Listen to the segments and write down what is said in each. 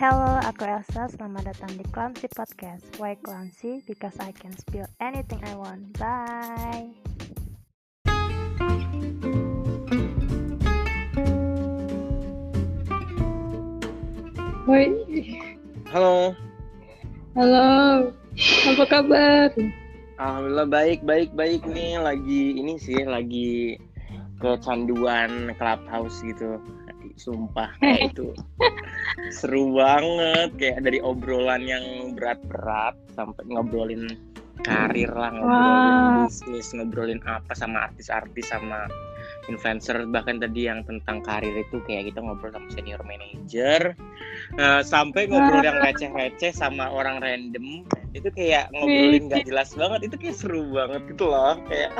Hello, aku Elsa. Selamat datang di Clumsy Podcast. Why Clumsy? Because I can spill anything I want. Bye. Woi, Halo, halo. Apa kabar? alhamdulillah baik baik baik nih lagi ini sih lagi kecanduan clubhouse gitu. Sumpah kayak itu. Seru banget kayak dari obrolan yang berat-berat sampai ngobrolin karir lah, ngobrolin Wah. bisnis, ngobrolin apa sama artis-artis sama influencer bahkan tadi yang tentang karir itu kayak kita ngobrol sama senior manager. Nah, sampai ngobrol yang receh-receh sama orang random itu kayak ngobrolin nggak jelas banget itu kayak seru banget gitu loh kayak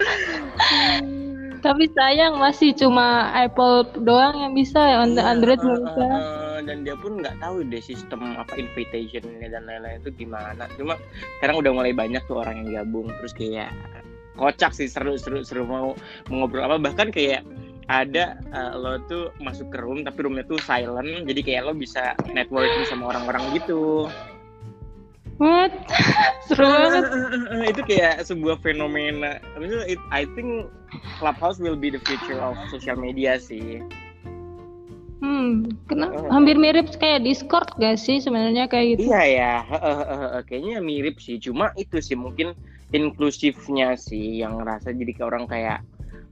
Tapi sayang masih cuma Apple doang yang bisa, Iya, Android belum eh, bisa. eh, dan dia pun nggak tahu deh sistem apa invitationnya dan lain-lain itu gimana. Cuma sekarang udah mulai banyak tuh orang yang gabung terus kayak kocak sih seru seru mau mau ngobrol. Apa bahkan kayak ada eh, lo tuh masuk ke room tapi roomnya tuh silent jadi kayak lo bisa networking sama orang-orang gitu What? Seru banget. itu kayak sebuah fenomena Maksudnya it- I think Clubhouse will be the future of social media sih Hmm, kena Oh. hampir mirip kayak Discord gak sih sebenarnya kayak gitu? Iya ya, heeh, heeh, heeh. kayaknya mirip sih. Cuma itu sih mungkin inklusifnya sih yang ngerasa jadi kayak orang kayak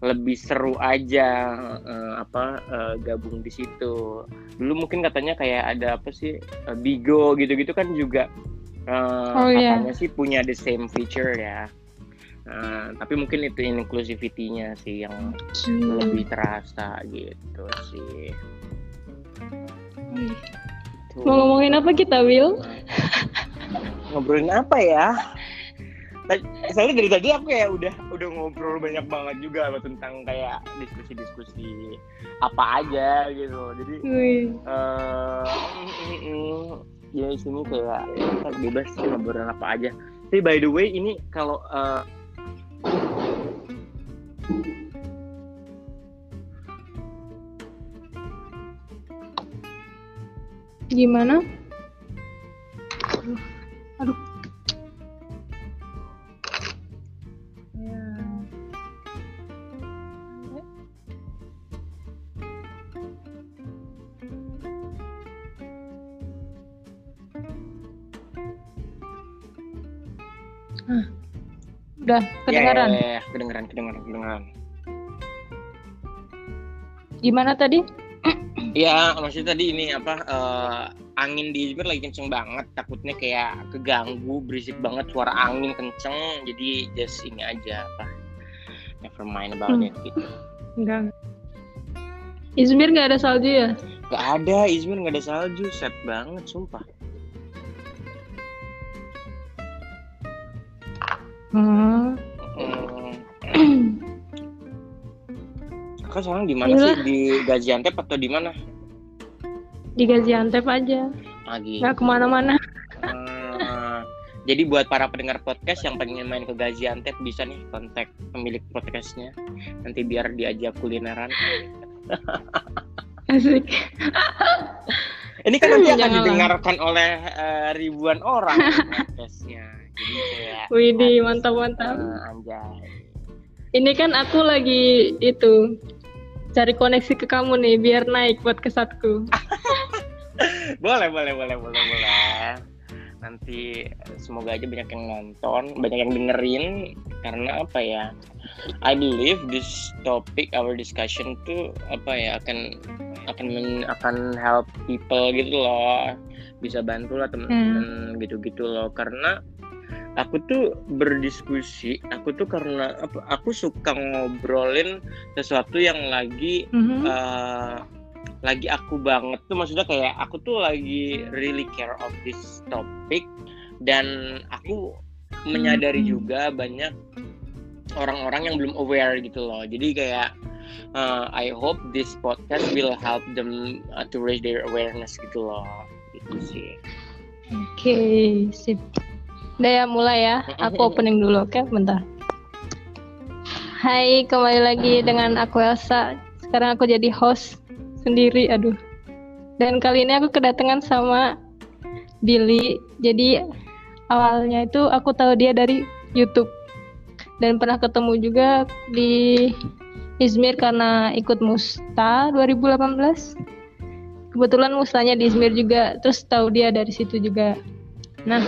lebih seru aja eh, apa eh, gabung di situ. Dulu mungkin katanya kayak ada apa sih eh, Bigo gitu-gitu kan juga eh, Oh, iya. katanya sih punya the same feature ya. Eh, tapi mungkin itu inclusivity-nya sih yang Hmm. lebih terasa gitu sih. Tuh. Mau ngomongin apa kita, Will? ngobrolin apa ya? Tadi- Soalnya dari tadi aku ya udah udah ngobrol banyak banget juga apa tentang kayak diskusi-diskusi apa aja gitu. Jadi eh mm, mm, mm. Ya di sini kayak kita bebas sih ngobrolin apa aja. Tapi by the way ini kalau eh, Gimana? Udah kedengaran. ya, ya, ya, kedengeran kedengeran kedengeran. Gimana tadi? Iya, maksudnya tadi ini apa eh, angin di Izmir lagi kenceng banget, takutnya kayak keganggu, berisik banget suara angin kenceng, jadi just ini aja apa, never mind about Hmm. it gitu. Enggak. Izmir nggak ada salju ya? Gak ada, Izmir nggak ada salju, set banget, sumpah. Hmm. Kakak sekarang di mana sih? Di Gaziantep atau di mana? Di Gaziantep aja, Lagi. nggak ke mana-mana. Hmm. Jadi buat para pendengar podcast yang pengen main ke Gaziantep bisa nih kontak pemilik podcastnya. Nanti biar diajak kulineran. Asik. Ini kan nanti akan Janganlah. didengarkan oleh eh, ribuan orang podcastnya. Jadi kayak Widih, mantap-mantap. eh, anjay. Ini kan aku lagi itu cari koneksi ke kamu nih biar naik buat kesatku. Boleh, boleh, boleh, boleh, boleh. Nanti semoga aja banyak yang nonton, banyak yang dengerin karena apa ya? I believe this topic our discussion tuh apa ya akan akan men- akan help people gitu loh. Bisa bantu lah temen-temen gitu-gitu loh karena aku tuh berdiskusi, aku tuh karena apa? Aku suka ngobrolin sesuatu yang lagi Mhm. eh, lagi aku banget tuh maksudnya kayak aku tuh lagi really care of this topic dan aku menyadari Hmm. juga banyak orang-orang yang belum aware gitu loh jadi kayak uh, I hope this podcast will help them uh, to raise their awareness gitu loh gitu sih Oke, sip. Udah ya, mulai ya. Aku opening dulu, oke? Bentar. Hai, kembali lagi dengan aku Elsa. Sekarang aku jadi host sendiri, aduh. Dan kali ini aku kedatangan sama Billy. Jadi awalnya itu aku tahu dia dari YouTube dan pernah ketemu juga di Izmir karena ikut Musta 2018. Kebetulan Mustanya di Izmir juga, terus tahu dia dari situ juga. Nah,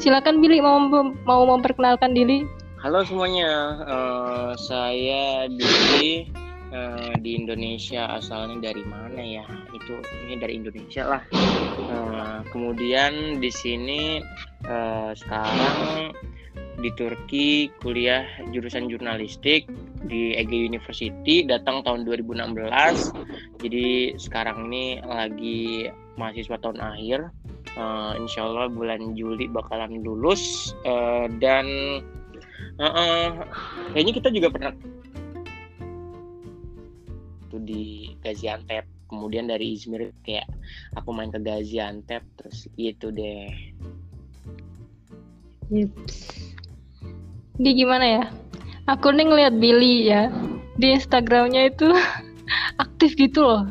silakan Billy mau mau memperkenalkan diri. Halo semuanya, uh, saya Billy uh, di Indonesia asalnya dari mana ya? Itu ini dari Indonesia lah. Uh, kemudian di sini uh, sekarang di Turki kuliah jurusan jurnalistik di Ege University datang tahun 2016 jadi sekarang ini lagi mahasiswa tahun akhir. Uh, insya Allah bulan Juli bakalan lulus. Uh, dan uh, uh, kayaknya kita juga pernah itu di Gaziantep kemudian dari Izmir kayak aku main ke Gaziantep terus gitu deh. Di gimana ya? Aku nih ngeliat Billy ya di Instagramnya itu aktif gitu loh.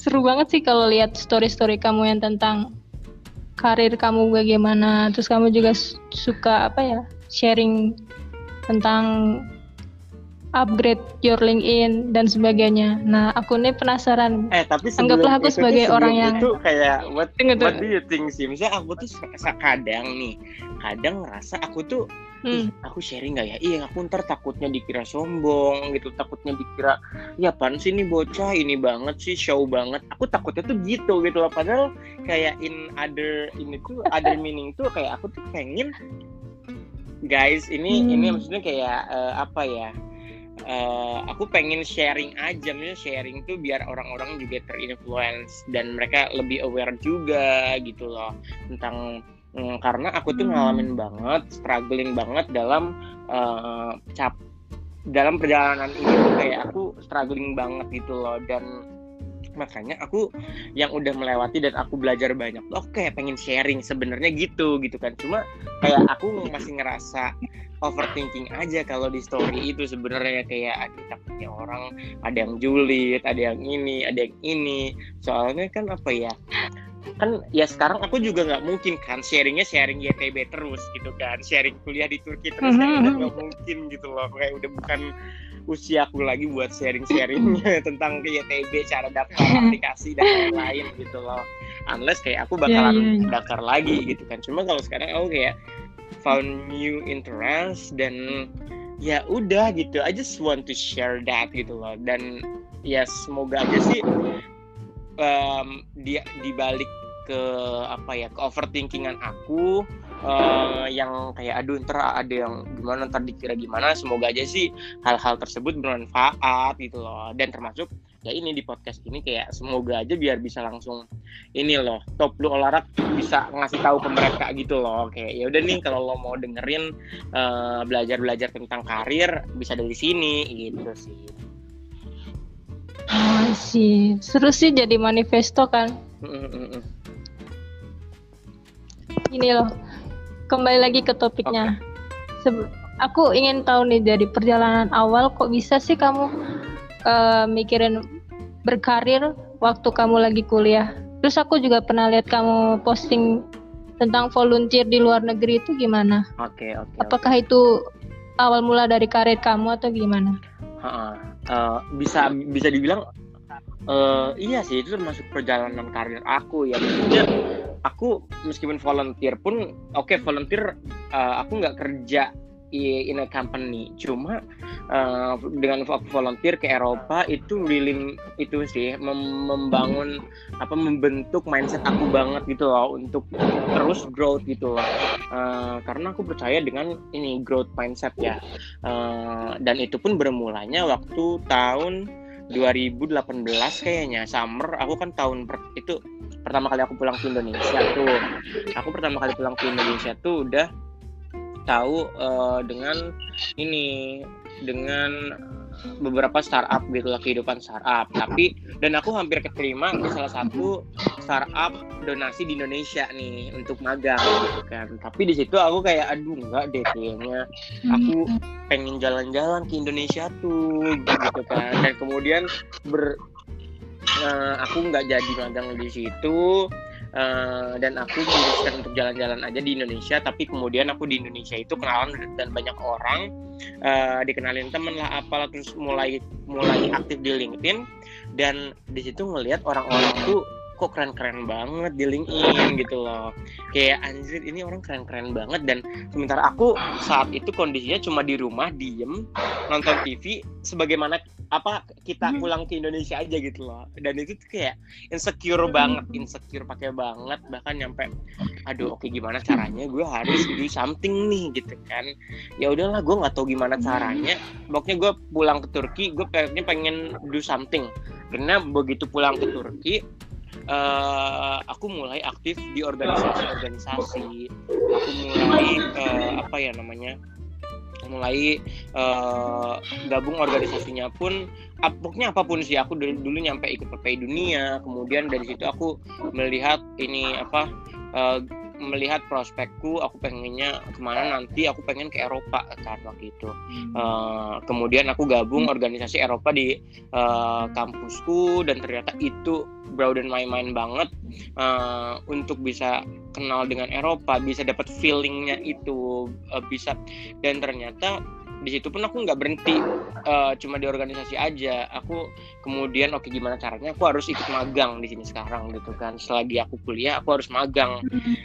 Seru banget sih kalau lihat story-story kamu yang tentang karir kamu bagaimana. Terus kamu juga suka apa ya? Sharing tentang upgrade your LinkedIn dan sebagainya. Nah, aku nih penasaran. Eh, tapi anggaplah aku sebagai orang yang itu kayak what, what do you think sih? Misalnya aku tuh kadang nih, kadang ngerasa aku tuh hmm. aku sharing nggak ya? Iya, aku ntar takutnya dikira sombong gitu, takutnya dikira ya pan sih ini bocah ini banget sih show banget. Aku takutnya tuh gitu gitu loh. Padahal kayak in other ini tuh other meaning tuh kayak aku tuh pengen guys ini hmm. ini maksudnya kayak uh, apa ya? Uh, aku pengen sharing aja misalnya sharing tuh biar orang-orang juga terinfluence dan mereka lebih aware juga gitu loh tentang um, karena aku tuh hmm. ngalamin banget struggling banget dalam uh, cap dalam perjalanan ini tuh kayak aku struggling banget gitu loh dan makanya aku yang udah melewati dan aku belajar banyak oke okay, pengen sharing sebenarnya gitu gitu kan. Cuma kayak aku masih ngerasa overthinking aja kalau di story itu sebenarnya. Kayak ada takutnya orang ada yang julid ada yang ini ada yang ini. Soalnya kan apa ya kan ya sekarang aku juga nggak mungkin kan sharingnya sharing YTB terus gitu kan. Sharing kuliah di Turki terus mm -hmm. udah nggak mungkin gitu loh. Kayak udah bukan usia aku lagi buat sharing-sharing tentang YTB cara daftar aplikasi dan lain-lain gitu loh. Unless kayak aku bakalan yeah, yeah, yeah. daftar lagi gitu kan. Cuma kalau sekarang aku kayak found new interest dan ya udah gitu. I just want to share that gitu loh. Dan ya semoga aja sih um, dia dibalik ke apa ya ke overthinkingan aku uh, yang kayak aduh ntar ada yang gimana ntar dikira gimana. Semoga aja sih hal-hal tersebut bermanfaat gitu loh. Dan termasuk ya ini di podcast ini kayak semoga aja biar bisa langsung ini loh top lu olahraga bisa ngasih tahu ke mereka gitu loh. Kayak ya udah nih kalau lo mau dengerin uh, eh, belajar belajar tentang karir bisa dari sini gitu sih. Oh sih, seru sih jadi manifesto kan. Ini loh, kembali lagi ke topiknya. Okay. aku ingin tahu nih dari perjalanan awal kok bisa sih kamu uh, mikirin berkarir waktu kamu lagi kuliah. Terus aku juga pernah lihat kamu posting tentang volunteer di luar negeri itu gimana? Oke okay, oke. Okay, Apakah okay. itu awal mula dari karir kamu atau gimana? Uh, uh, bisa bisa dibilang uh, iya sih itu termasuk perjalanan karir aku ya. Maksudnya aku meskipun volunteer pun oke okay, volunteer uh, aku nggak kerja in a company. Cuma uh, dengan volunteer ke Eropa itu really itu sih mem membangun apa membentuk mindset aku banget gitu loh untuk terus growth gitu loh. Uh, karena aku percaya dengan ini growth mindset ya. Uh, dan itu pun bermulanya waktu tahun 2018 kayaknya summer. Aku kan tahun per, itu pertama kali aku pulang ke Indonesia tuh. Aku pertama kali pulang ke Indonesia tuh udah tahu uh, dengan ini dengan beberapa startup gitu lah kehidupan startup. Tapi dan aku hampir keterima di salah satu startup donasi di Indonesia nih untuk magang gitu kan. Tapi di situ aku kayak aduh enggak deh kayaknya aku pengen jalan-jalan ke Indonesia tuh gitu kan. Dan kemudian ber uh, aku nggak jadi magang di situ Uh, dan aku memutuskan untuk jalan-jalan aja di Indonesia tapi kemudian aku di Indonesia itu kenalan dan banyak orang uh, dikenalin temen lah apalah terus mulai mulai aktif di LinkedIn dan di situ ngelihat orang-orang tuh kok keren-keren banget di LinkedIn gitu loh. Kayak anjir ini orang keren-keren banget. Dan sementara aku saat itu kondisinya cuma di rumah diem nonton TV sebagaimana apa kita hmm. pulang ke Indonesia aja gitu loh. Dan itu tuh kayak insecure hmm. banget insecure pakai banget. Bahkan nyampe aduh oke gimana caranya gue harus do something nih gitu kan. Ya udahlah gue nggak tahu gimana caranya. Pokoknya gue pulang ke Turki gue pengen pengen do something. Karena begitu pulang ke Turki uh, aku mulai aktif di organisasi-organisasi. Aku mulai uh, apa ya namanya mulai uh, gabung organisasinya pun pokoknya apa pun sih aku dulu, dulu nyampe ikut PPI dunia. Kemudian dari situ aku melihat ini apa uh, melihat prospekku aku pengennya ke mana nanti aku pengen ke Eropa kan waktu itu. Uh, kemudian aku gabung organisasi Eropa di uh, kampusku dan ternyata itu broaden my mind banget. Uh, untuk bisa kenal dengan Eropa bisa dapat feelingnya itu uh, bisa. Dan ternyata di situ pun aku nggak berhenti uh, cuma di organisasi aja. Aku kemudian oke okay, gimana caranya? Aku harus ikut magang di sini sekarang gitu kan. Selagi aku kuliah aku harus magang.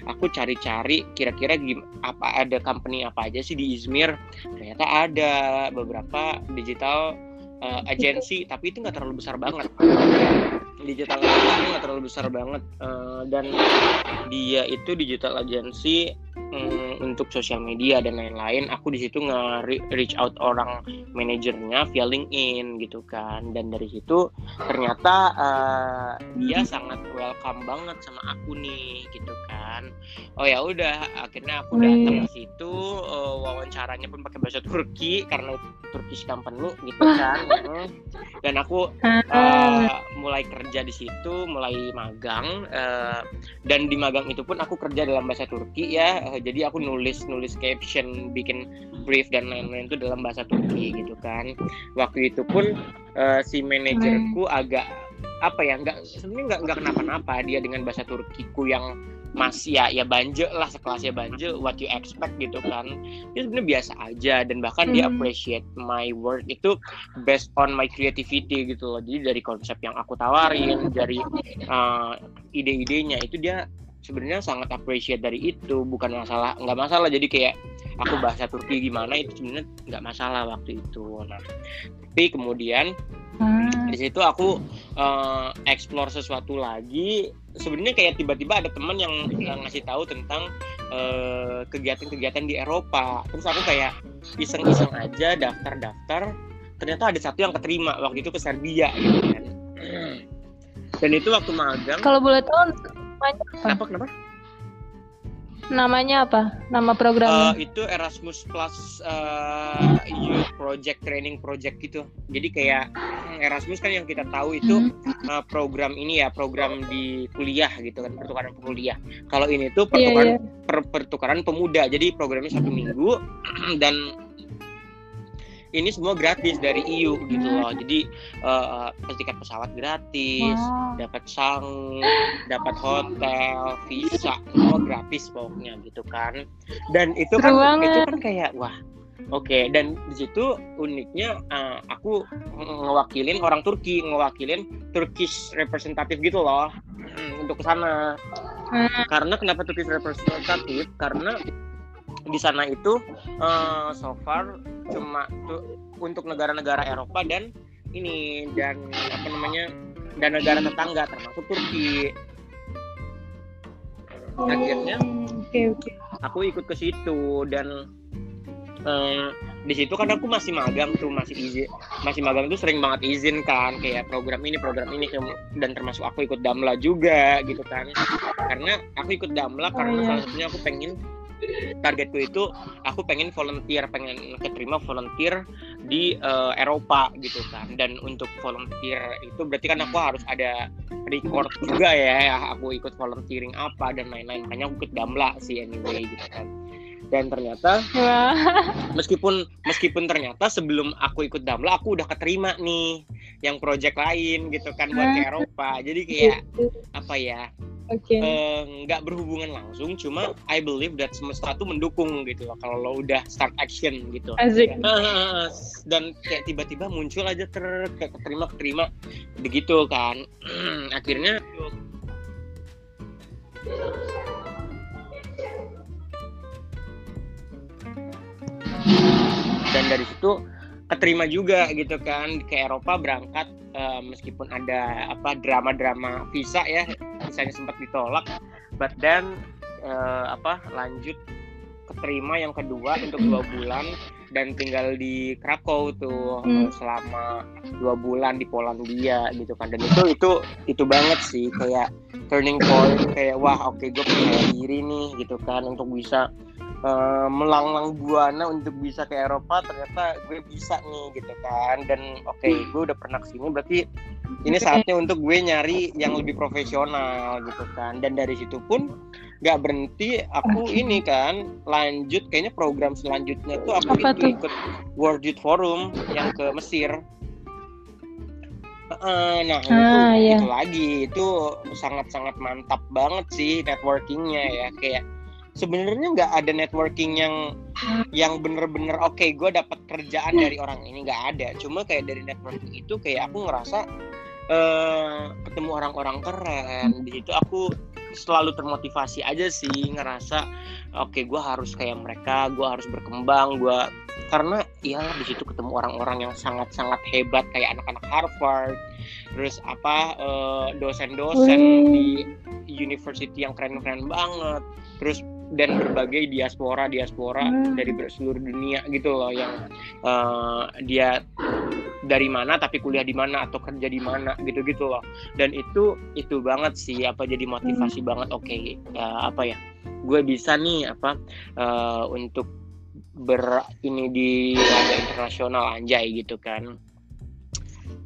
Aku cari-cari kira-kira apa ada company apa aja sih di Izmir. Ternyata ada beberapa digital uh, agensi tapi itu nggak terlalu besar banget. Digital agency nggak terlalu besar banget uh, dan dia itu digital agency um, untuk sosial media dan lain-lain aku di situ nge-reach out orang manajernya via LinkedIn gitu kan. Dan dari situ ternyata uh, dia sangat welcome banget sama aku nih gitu kan. Oh ya udah akhirnya aku datang ke situ uh, wawancaranya pun pakai bahasa Turki karena Turkish company gitu kan dan aku uh, mulai kerja di situ mulai magang uh, dan di magang itu pun aku kerja dalam bahasa Turki ya uh, jadi aku nulis nulis caption bikin brief dan lain-lain itu dalam bahasa Turki gitu kan. Waktu itu pun uh, si manajerku agak apa ya nggak sebenarnya nggak nggak kenapa-napa dia dengan bahasa Turkiku yang masih ya ya banjir lah sekelasnya banjir what you expect gitu kan. Dia sebenarnya biasa aja dan bahkan hmm. dia appreciate my work itu based on my creativity gitu loh. Jadi dari konsep yang aku tawarin dari uh, ide-idenya itu dia sebenarnya sangat appreciate dari itu bukan masalah nggak masalah. Jadi kayak aku bahasa Turki gimana itu sebenarnya nggak masalah waktu itu. Nah tapi kemudian hmm. di situ aku uh, explore sesuatu lagi. Sebenarnya kayak tiba-tiba ada teman yang, yang ngasih tahu tentang kegiatan kegiatan-kegiatan di Eropa. Terus aku kayak iseng-iseng aja daftar-daftar. Ternyata ada satu yang keterima waktu itu ke Serbia gitu kan. Dan itu waktu magang. Kalau boleh tahu namanya apa? Kenapa, kenapa? Namanya apa? Nama programnya? Uh, itu Erasmus Plus uh, Youth Project Training Project gitu. Jadi kayak Erasmus kan yang kita tahu itu hmm. uh, program ini ya, program di kuliah gitu kan, pertukaran kuliah. Kalau ini tuh iya, pertukaran yeah, yeah. Per, pertukaran pemuda. Jadi programnya satu minggu dan ini semua gratis dari EU gitu hmm. loh jadi uh, tiket pesawat gratis wow. dapat sang dapat hotel visa semua gratis pokoknya gitu kan dan itu kan itu kan kayak wah Oke, okay. dan di situ uniknya uh, aku ngewakilin orang Turki, ngewakilin Turkish representative gitu loh hmm, untuk ke sana. Hmm. Karena kenapa Turkish representative? Karena di sana itu uh, so far cuma tuh untuk negara-negara Eropa dan ini dan apa namanya dan negara tetangga termasuk Turki akhirnya okay, okay. aku ikut ke situ dan uh, di situ kan aku masih magang tuh masih izin masih magang tuh sering banget izin kan kayak program ini program ini dan termasuk aku ikut damla juga gitu kan karena aku ikut damla karena oh, iya. salah satunya aku pengen targetku itu aku pengen volunteer pengen keterima volunteer di uh, Eropa gitu kan. Dan untuk volunteer itu berarti kan aku harus ada record juga ya, aku ikut volunteering apa dan lain-lain. Makanya aku ikut damla sih anyway gitu kan dan ternyata meskipun meskipun ternyata sebelum aku ikut damla aku udah keterima nih yang project lain gitu kan buat ke Eropa. Jadi kayak apa ya Oke. eh, berhubungan langsung cuma I believe that semesta tuh mendukung gitu loh kalau lo udah start action gitu. Asik. Dan kayak tiba-tiba muncul aja ter kayak keterima keterima begitu kan. Akhirnya dan dari situ keterima juga gitu kan. Ke Eropa berangkat eh, meskipun ada apa drama-drama visa ya visanya sempat ditolak. But then eh, apa lanjut keterima yang kedua untuk dua bulan dan tinggal di Krakow tuh Hmm. selama dua bulan di Polandia gitu kan. Dan itu itu itu banget sih kayak turning point kayak wah oke gue percaya diri nih gitu kan untuk bisa eh, melanglang buana untuk bisa ke Eropa ternyata gue bisa nih gitu kan. Dan oke gue udah pernah ke sini berarti ini saatnya untuk gue nyari yang lebih profesional gitu kan. Dan dari situ pun nggak berhenti aku ini kan lanjut kayaknya program selanjutnya tuh aku Apa itu tuh? ikut World Youth Forum yang ke Mesir. Heeh, nah itu, Ah, iya. itu lagi itu sangat-sangat mantap banget sih networkingnya ya kayak sebenarnya nggak ada networking yang yang bener-bener oke gue dapat kerjaan dari orang ini nggak ada. Cuma kayak dari networking itu kayak aku ngerasa eh ketemu orang-orang keren. Di situ aku selalu termotivasi aja sih ngerasa oke gue harus kayak mereka gue harus berkembang gue karena ya di situ ketemu orang-orang yang sangat-sangat hebat kayak anak-anak Harvard terus apa eh, dosen-dosen Wih. di university yang keren-keren banget. Terus dan berbagai diaspora diaspora Hmm. dari seluruh dunia gitu loh yang eh, dia dari mana tapi kuliah di mana atau kerja di mana gitu-gitu loh. Dan itu itu banget sih apa jadi motivasi banget. Oke ya, apa ya gue bisa nih apa eh, untuk ber ini di laga internasional anjay gitu kan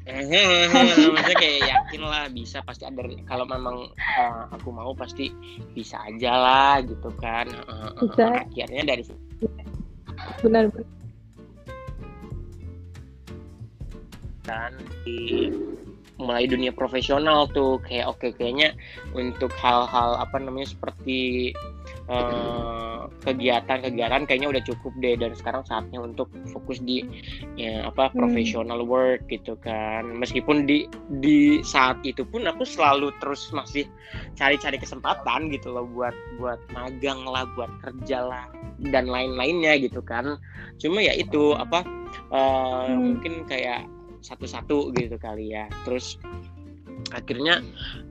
maksudnya kayak yakin lah bisa pasti ada kalau memang eh, aku mau pasti bisa aja lah gitu kan eh, Bisa. akhirnya dari situ Benar. kan di mulai dunia profesional tuh kayak oke kayaknya untuk hal-hal apa namanya seperti eh, kegiatan-kegiatan kayaknya udah cukup deh dan sekarang saatnya untuk fokus di ya apa Hmm. professional work gitu kan meskipun di di saat itu pun aku selalu terus masih cari-cari kesempatan gitu loh buat buat magang lah buat kerja lah dan lain-lainnya gitu kan cuma ya itu apa eh, Hmm. mungkin kayak satu-satu gitu kali ya terus akhirnya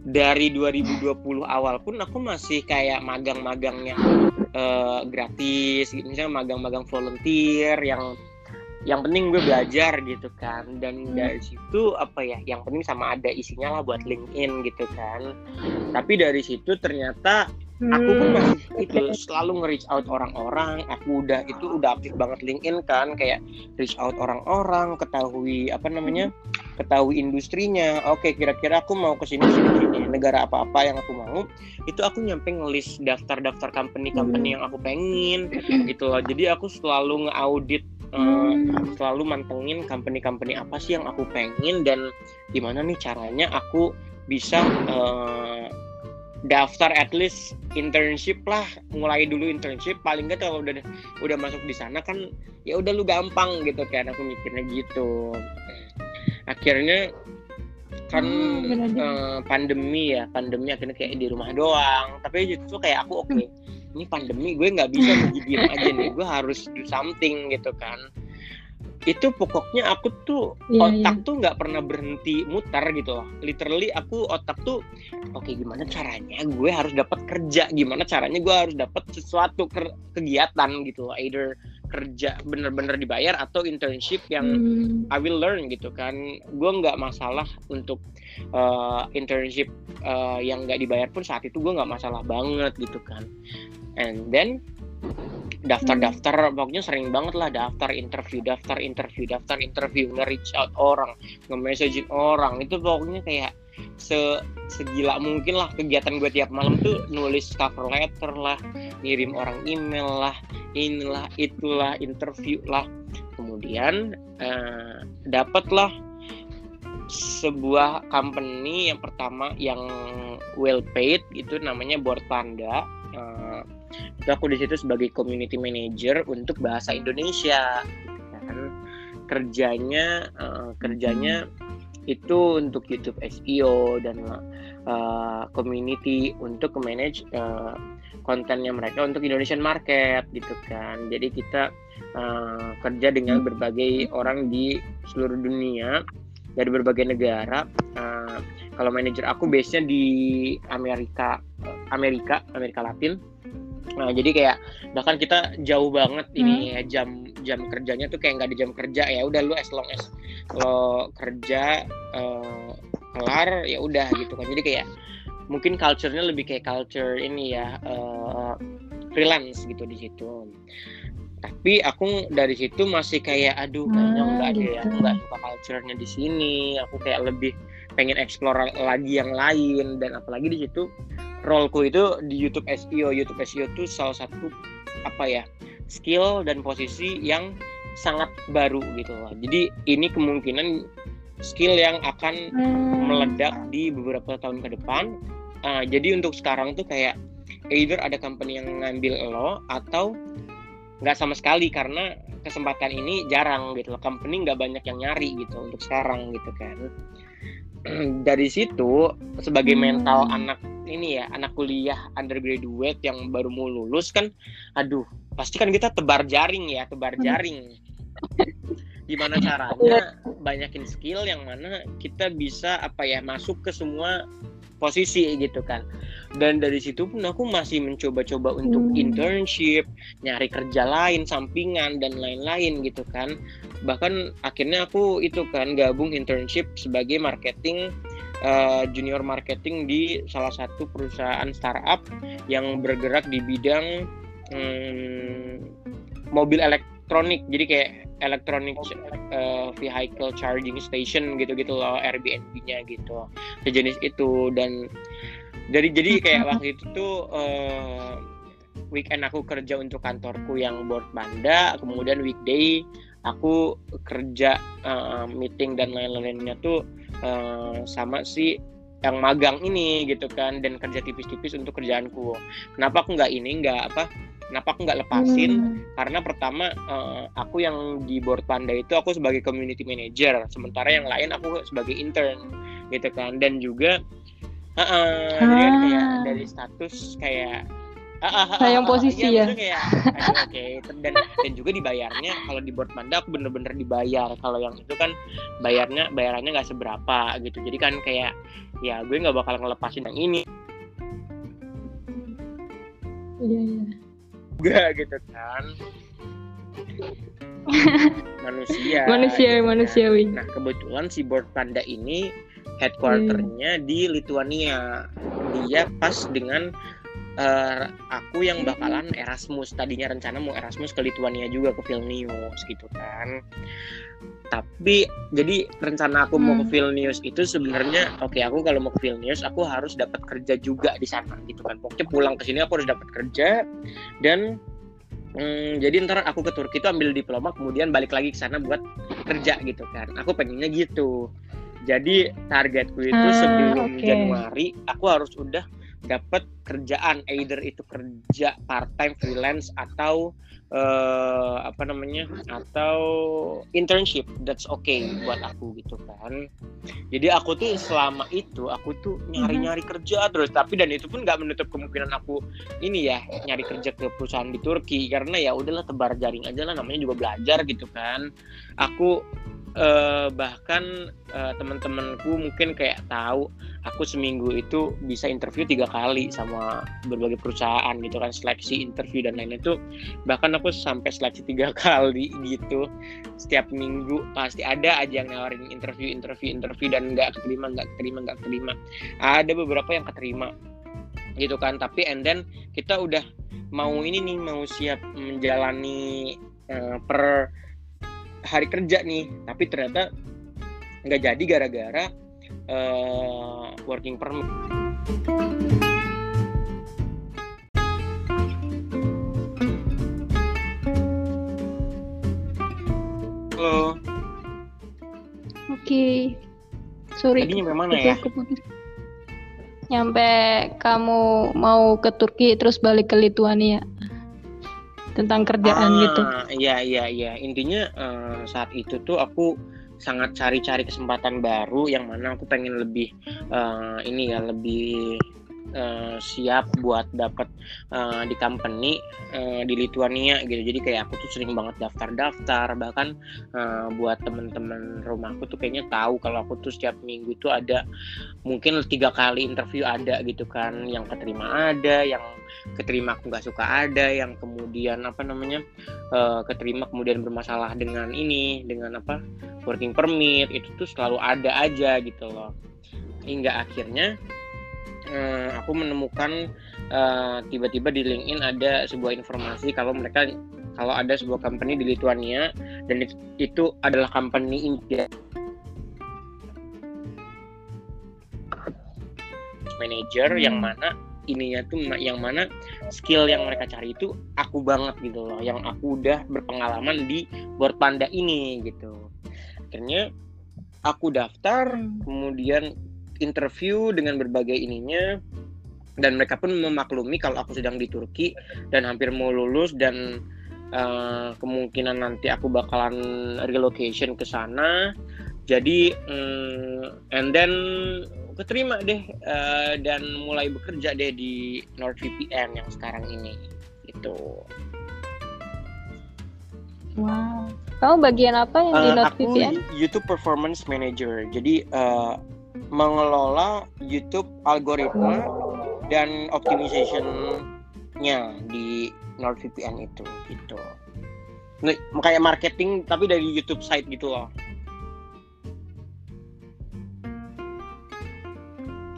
dari 2020 awal pun aku masih kayak magang-magang yang eh, gratis gitu. Misalnya magang-magang volunteer yang yang penting gue belajar gitu kan. Dan Hmm. dari situ apa ya yang penting sama ada isinya lah buat LinkedIn gitu kan. Tapi dari situ ternyata aku pun Hmm. masih itu selalu nge-reach out orang-orang. Aku udah itu udah aktif banget LinkedIn kan kayak reach out orang-orang ketahui apa namanya ketahui industrinya. Oke kira-kira aku mau ke sini sini sini. Negara apa-apa yang aku mau itu aku nyampe ngelis daftar-daftar company-company yang aku pengen gitu loh. Jadi aku selalu nge-audit Hmm. selalu mantengin company-company apa sih yang aku pengen dan gimana nih caranya aku bisa eh, daftar at least internship lah. Mulai dulu internship paling nggak kalau udah udah masuk di sana kan ya udah lu gampang gitu kan aku mikirnya gitu. Akhirnya kan Hmm, eh, pandemi ya pandemi akhirnya kayak di rumah doang. Tapi justru kayak aku oke ini pandemi gue nggak bisa diem aja nih gue harus do something gitu kan itu pokoknya aku tuh Iya, otak tuh nggak pernah berhenti muter gitu loh. Literally aku otak tuh oke gimana caranya gue harus dapat kerja? Gimana caranya gue harus dapat sesuatu ker- kegiatan gitu loh. Either kerja bener-bener dibayar atau internship yang Hmm. I will learn gitu kan. Gue nggak masalah untuk uh, internship uh, yang nggak dibayar pun saat itu gue nggak masalah banget gitu kan. And then daftar-daftar pokoknya sering banget lah daftar interview daftar interview daftar interview nge-reach out orang nge-messaging orang itu pokoknya kayak se segila mungkin lah kegiatan gue tiap malam tuh nulis cover letter lah ngirim orang email lah inilah itulah interview lah kemudian eh, dapatlah sebuah company yang pertama yang well paid gitu namanya Board Panda. Uh, itu aku di situ sebagai community manager untuk bahasa Indonesia. Kan kerjanya uh, kerjanya itu untuk YouTube SEO dan uh, community untuk manage uh, kontennya mereka untuk Indonesian market gitu kan. Jadi kita uh, kerja dengan berbagai orang di seluruh dunia dari berbagai negara. Uh, kalau manajer aku base-nya di Amerika, Amerika, Amerika Latin. Nah, jadi kayak bahkan kita jauh banget hmm. ini ya jam jam kerjanya tuh kayak nggak ada jam kerja. Ya udah lu as long as lo kerja uh, kelar ya udah gitu kan. Jadi kayak mungkin culture-nya lebih kayak culture ini ya uh, freelance gitu di situ. Tapi aku dari situ masih kayak aduh kayaknya nggak ada ya aku nggak suka culture-nya di sini. Aku kayak lebih pengen explore lagi yang lain. Dan apalagi di situ roleku itu di YouTube SEO YouTube SEO itu salah satu apa ya skill dan posisi yang sangat baru gitu loh. Jadi ini kemungkinan skill yang akan hmm. meledak di beberapa tahun ke depan. Uh, jadi untuk sekarang tuh kayak either ada company yang ngambil lo atau nggak sama sekali karena kesempatan ini jarang gitu loh. Company nggak banyak yang nyari gitu untuk sekarang gitu kan. Dari situ sebagai mental hmm. anak ini ya anak kuliah undergraduate yang baru mau lulus kan aduh pasti kan kita tebar jaring ya tebar hmm. jaring gimana caranya banyakin skill yang mana kita bisa apa ya masuk ke semua posisi gitu kan dan dari situ pun aku masih mencoba-coba untuk hmm. internship nyari kerja lain sampingan dan lain-lain gitu kan bahkan akhirnya aku itu kan gabung internship sebagai marketing uh, junior marketing di salah satu perusahaan startup yang bergerak di bidang hmm, mobil elektronik. Jadi kayak electronic uh, vehicle charging station gitu-gitu loh Airbnb-nya gitu sejenis itu. Dan jadi jadi kayak waktu itu tuh uh, weekend aku kerja untuk kantorku yang board banda kemudian weekday aku kerja uh, meeting dan lain-lainnya tuh uh, sama si yang magang ini gitu kan dan kerja tipis-tipis untuk kerjaanku kenapa aku nggak ini nggak apa kenapa aku nggak lepasin hmm. karena pertama uh, aku yang di board panda itu aku sebagai community manager sementara yang lain aku sebagai intern gitu kan dan juga uh, uh, ah. kayak dari status kayak sayang posisi iya, ya. oke okay. dan dan juga dibayarnya kalau di board panda aku bener-bener dibayar. Kalau yang itu kan bayarnya bayarannya nggak seberapa gitu. Jadi kan kayak ya gue nggak bakal ngelepasin yang ini. Iya iya. Juga gitu kan. Manusia manusia gitu kan. manusiawi. Nah kebetulan si board panda ini headquarternya hmm. di Lituania. Dia pas dengan uh, aku yang bakalan Erasmus tadinya rencana mau Erasmus ke Lituania juga ke Vilnius gitu kan tapi jadi rencana aku hmm. mau ke hmm. Vilnius itu sebenarnya oke okay, aku kalau mau ke Vilnius aku harus dapat kerja juga di sana gitu kan pokoknya pulang ke sini aku harus dapat kerja dan hmm, jadi ntar aku ke Turki itu ambil diploma kemudian balik lagi ke sana buat kerja gitu kan aku pengennya gitu jadi targetku itu hmm, sebelum okay. Januari aku harus udah dapat kerjaan either itu kerja part time freelance atau uh, apa namanya atau internship. That's okay buat aku gitu kan. Jadi aku tuh selama itu aku tuh nyari-nyari kerja terus. Tapi dan itu pun nggak menutup kemungkinan aku ini ya nyari kerja ke perusahaan di Turki. Karena ya udahlah tebar jaring aja lah namanya juga belajar gitu kan. Aku uh, bahkan uh, teman-temanku mungkin kayak tahu aku seminggu itu bisa interview tiga kali sama berbagai perusahaan gitu kan seleksi interview dan lain-lain itu bahkan aku sampai seleksi tiga kali gitu setiap minggu. Pasti ada aja yang nawarin interview interview interview dan nggak keterima nggak keterima nggak keterima. Ada beberapa yang keterima gitu kan tapi and then kita udah mau ini nih mau siap menjalani uh, per hari kerja nih tapi ternyata nggak jadi gara-gara uh, working permit halo oke okay. sorry Tadi nyampe mana ya? nyampe kamu mau ke Turki terus balik ke Lituania tentang kerjaan Ah, gitu Iya iya iya. Intinya eh, saat itu tuh aku sangat cari-cari kesempatan baru yang mana aku pengen lebih eh, ini ya lebih eh, siap buat dapat eh, di company eh, di Lituania gitu. Jadi kayak aku tuh sering banget daftar-daftar. Bahkan eh, buat temen-temen rumahku tuh kayaknya tahu kalau aku tuh setiap minggu tuh ada mungkin tiga kali interview ada gitu kan. Yang keterima ada yang keterima aku nggak suka ada yang kemudian apa namanya eh, keterima kemudian bermasalah dengan ini dengan apa working permit itu tuh selalu ada aja gitu loh. Hingga akhirnya eh, aku menemukan eh, tiba-tiba di LinkedIn ada sebuah informasi kalau mereka kalau ada sebuah company di Lituania dan itu, itu adalah company impian manager yang Hmm. mana ininya tuh yang mana skill yang mereka cari itu aku banget gitu loh yang aku udah berpengalaman di board panda ini gitu. Akhirnya aku daftar kemudian interview dengan berbagai ininya dan mereka pun memaklumi kalau aku sedang di Turki dan hampir mau lulus dan eh, kemungkinan nanti aku bakalan relocation ke sana. Jadi mm, and then keterima deh eh, dan mulai bekerja deh di NordVPN yang sekarang ini gitu. Wow. Kamu bagian apa yang di Eh, aku NordVPN? YouTube Performance Manager. Jadi eh, mengelola YouTube algoritma dan optimization-nya di NordVPN itu gitu. Nah, kayak marketing tapi dari YouTube site gitu loh.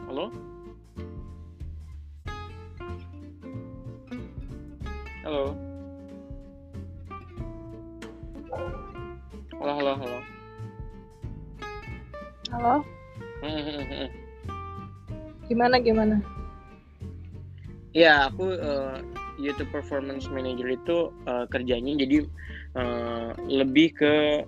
Halo? Halo? Halo, halo, halo. halo gimana gimana Ya, aku eh, YouTube Performance Manager itu eh, kerjanya jadi eh, lebih ke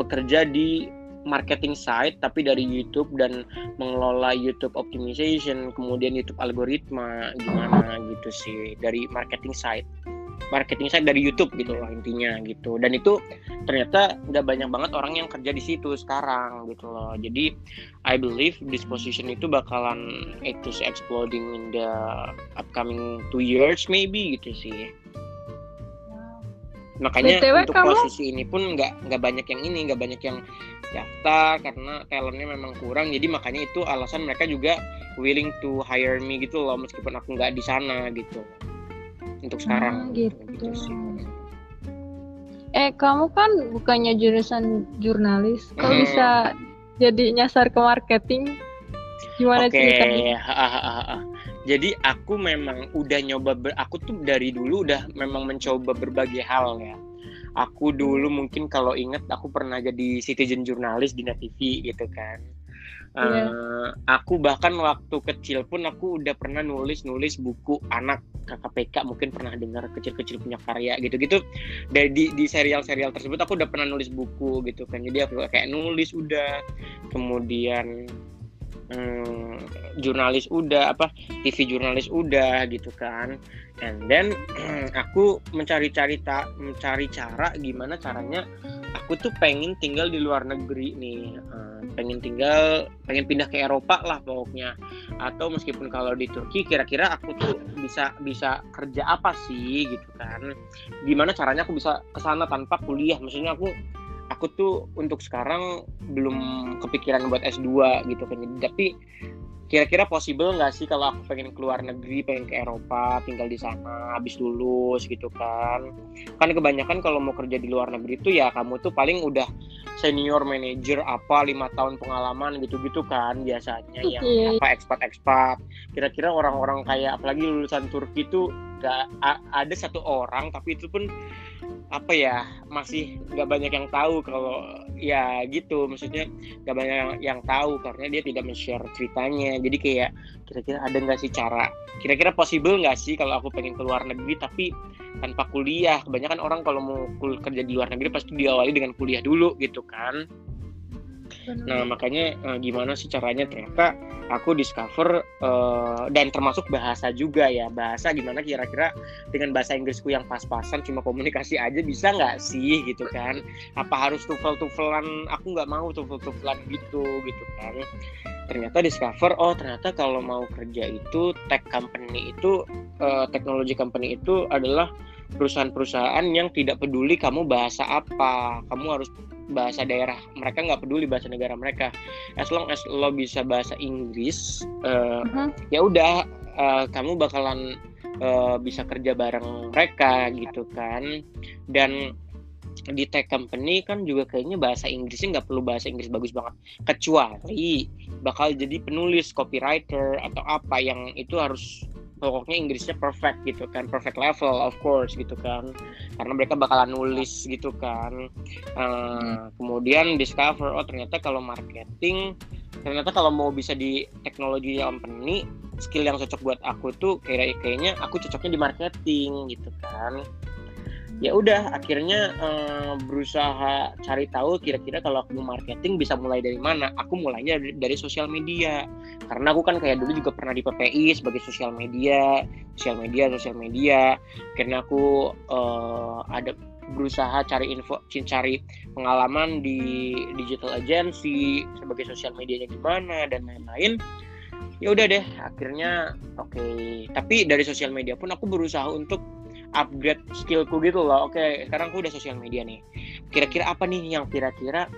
bekerja di marketing site tapi dari YouTube dan mengelola YouTube optimization, kemudian YouTube algoritma gimana gitu sih dari marketing site. Marketing site dari YouTube gitu loh intinya gitu. Dan itu ternyata nggak banyak banget orang yang kerja di situ sekarang gitu loh. Jadi I believe this position itu bakalan itu sih exploding in the upcoming two years maybe gitu sih. Makanya BTW untuk kamu- posisi ini pun nggak nggak banyak yang ini, nggak banyak yang daftar karena talentnya memang kurang. Jadi makanya itu alasan mereka juga willing to hire me gitu loh meskipun aku nggak di sana gitu. Untuk sekarang Ah, gitu. sih. eh kamu kan bukannya jurusan jurnalis kok Hmm. bisa jadi nyasar ke marketing gimana Oke, ceritanya ha, ha, ha. Jadi aku memang udah nyoba ber- aku tuh dari dulu udah memang mencoba berbagai hal ya. Aku dulu mungkin kalau inget aku pernah jadi citizen jurnalis di Net TV gitu kan. Iya. Eh, aku bahkan waktu kecil pun aku udah pernah nulis-nulis buku anak KKPK mungkin pernah dengar kecil-kecil punya karya gitu-gitu. Dari di, di serial-serial tersebut aku udah pernah nulis buku gitu kan. Jadi aku kayak nulis udah kemudian hmm, jurnalis udah apa TV jurnalis udah gitu kan and then aku mencari-cari tak mencari cara gimana caranya aku tuh pengen tinggal di luar negeri nih. Eh, pengen tinggal pengen pindah ke Eropa lah pokoknya. Atau meskipun kalau di Turki kira-kira aku tuh bisa bisa kerja apa sih gitu kan. Gimana caranya aku bisa ke sana tanpa kuliah? Maksudnya aku aku tuh untuk sekarang belum kepikiran buat S2 gitu kan. Tapi kira-kira possible nggak sih kalau aku pengen keluar negeri pengen ke Eropa tinggal di sana habis lulus gitu kan? Kan kebanyakan kalau mau kerja di luar negeri tuh ya kamu tuh paling udah senior manager apa lima tahun pengalaman gitu-gitu kan biasanya yang apa ekspat-ekspat kira-kira orang-orang kayak apalagi lulusan Turki tuh gak a- ada satu orang tapi itu pun apa ya masih nggak banyak yang tahu kalau ya gitu maksudnya nggak banyak yang, yang tahu karena dia tidak men-share ceritanya. Jadi kayak kira-kira ada nggak sih cara kira-kira possible nggak sih kalau aku pengen keluar negeri tapi tanpa kuliah? Kebanyakan orang kalau mau kerja di luar negeri pasti diawali dengan kuliah dulu gitu kan Nah makanya uh, gimana sih caranya ternyata aku discover uh, dan termasuk bahasa juga ya bahasa gimana kira-kira dengan bahasa Inggrisku yang pas-pasan cuma komunikasi aja bisa nggak sih gitu kan? Apa harus tufel-tufelan? Aku nggak mau tufel-tufelan gitu gitu kan? Ternyata discover oh ternyata kalau mau kerja itu tech company itu uh, teknologi company itu adalah perusahaan-perusahaan yang tidak peduli kamu bahasa apa kamu harus bahasa daerah. Mereka nggak peduli bahasa negara mereka. As long as lo bisa bahasa Inggris uh, uh-huh. ya udah uh, kamu bakalan uh, bisa kerja bareng mereka gitu kan. Dan di tech company kan juga kayaknya bahasa Inggrisnya nggak perlu bahasa Inggris bagus banget. Kecuali bakal jadi penulis copywriter atau apa yang itu harus pokoknya Inggrisnya perfect gitu kan perfect level of course gitu kan. Karena mereka bakalan nulis gitu kan. Uh, kemudian discover oh ternyata kalau marketing ternyata kalau mau bisa di teknologi company skill yang cocok buat aku tuh kayak kayaknya aku cocoknya di marketing gitu kan ya udah akhirnya uh, berusaha cari tahu kira-kira kalau aku marketing bisa mulai dari mana. Aku mulainya dari, dari sosial media. Karena aku kan kayak dulu juga pernah di PPI sebagai sosial media sosial media sosial media. Karena aku uh, ada berusaha cari info cari pengalaman di digital agency sebagai sosial medianya gimana dan lain-lain. Ya udah deh akhirnya oke. Okay. tapi dari sosial media pun aku berusaha untuk upgrade skillku gitu loh. Oke sekarang aku udah sosial media nih. Kira-kira apa nih yang kira-kira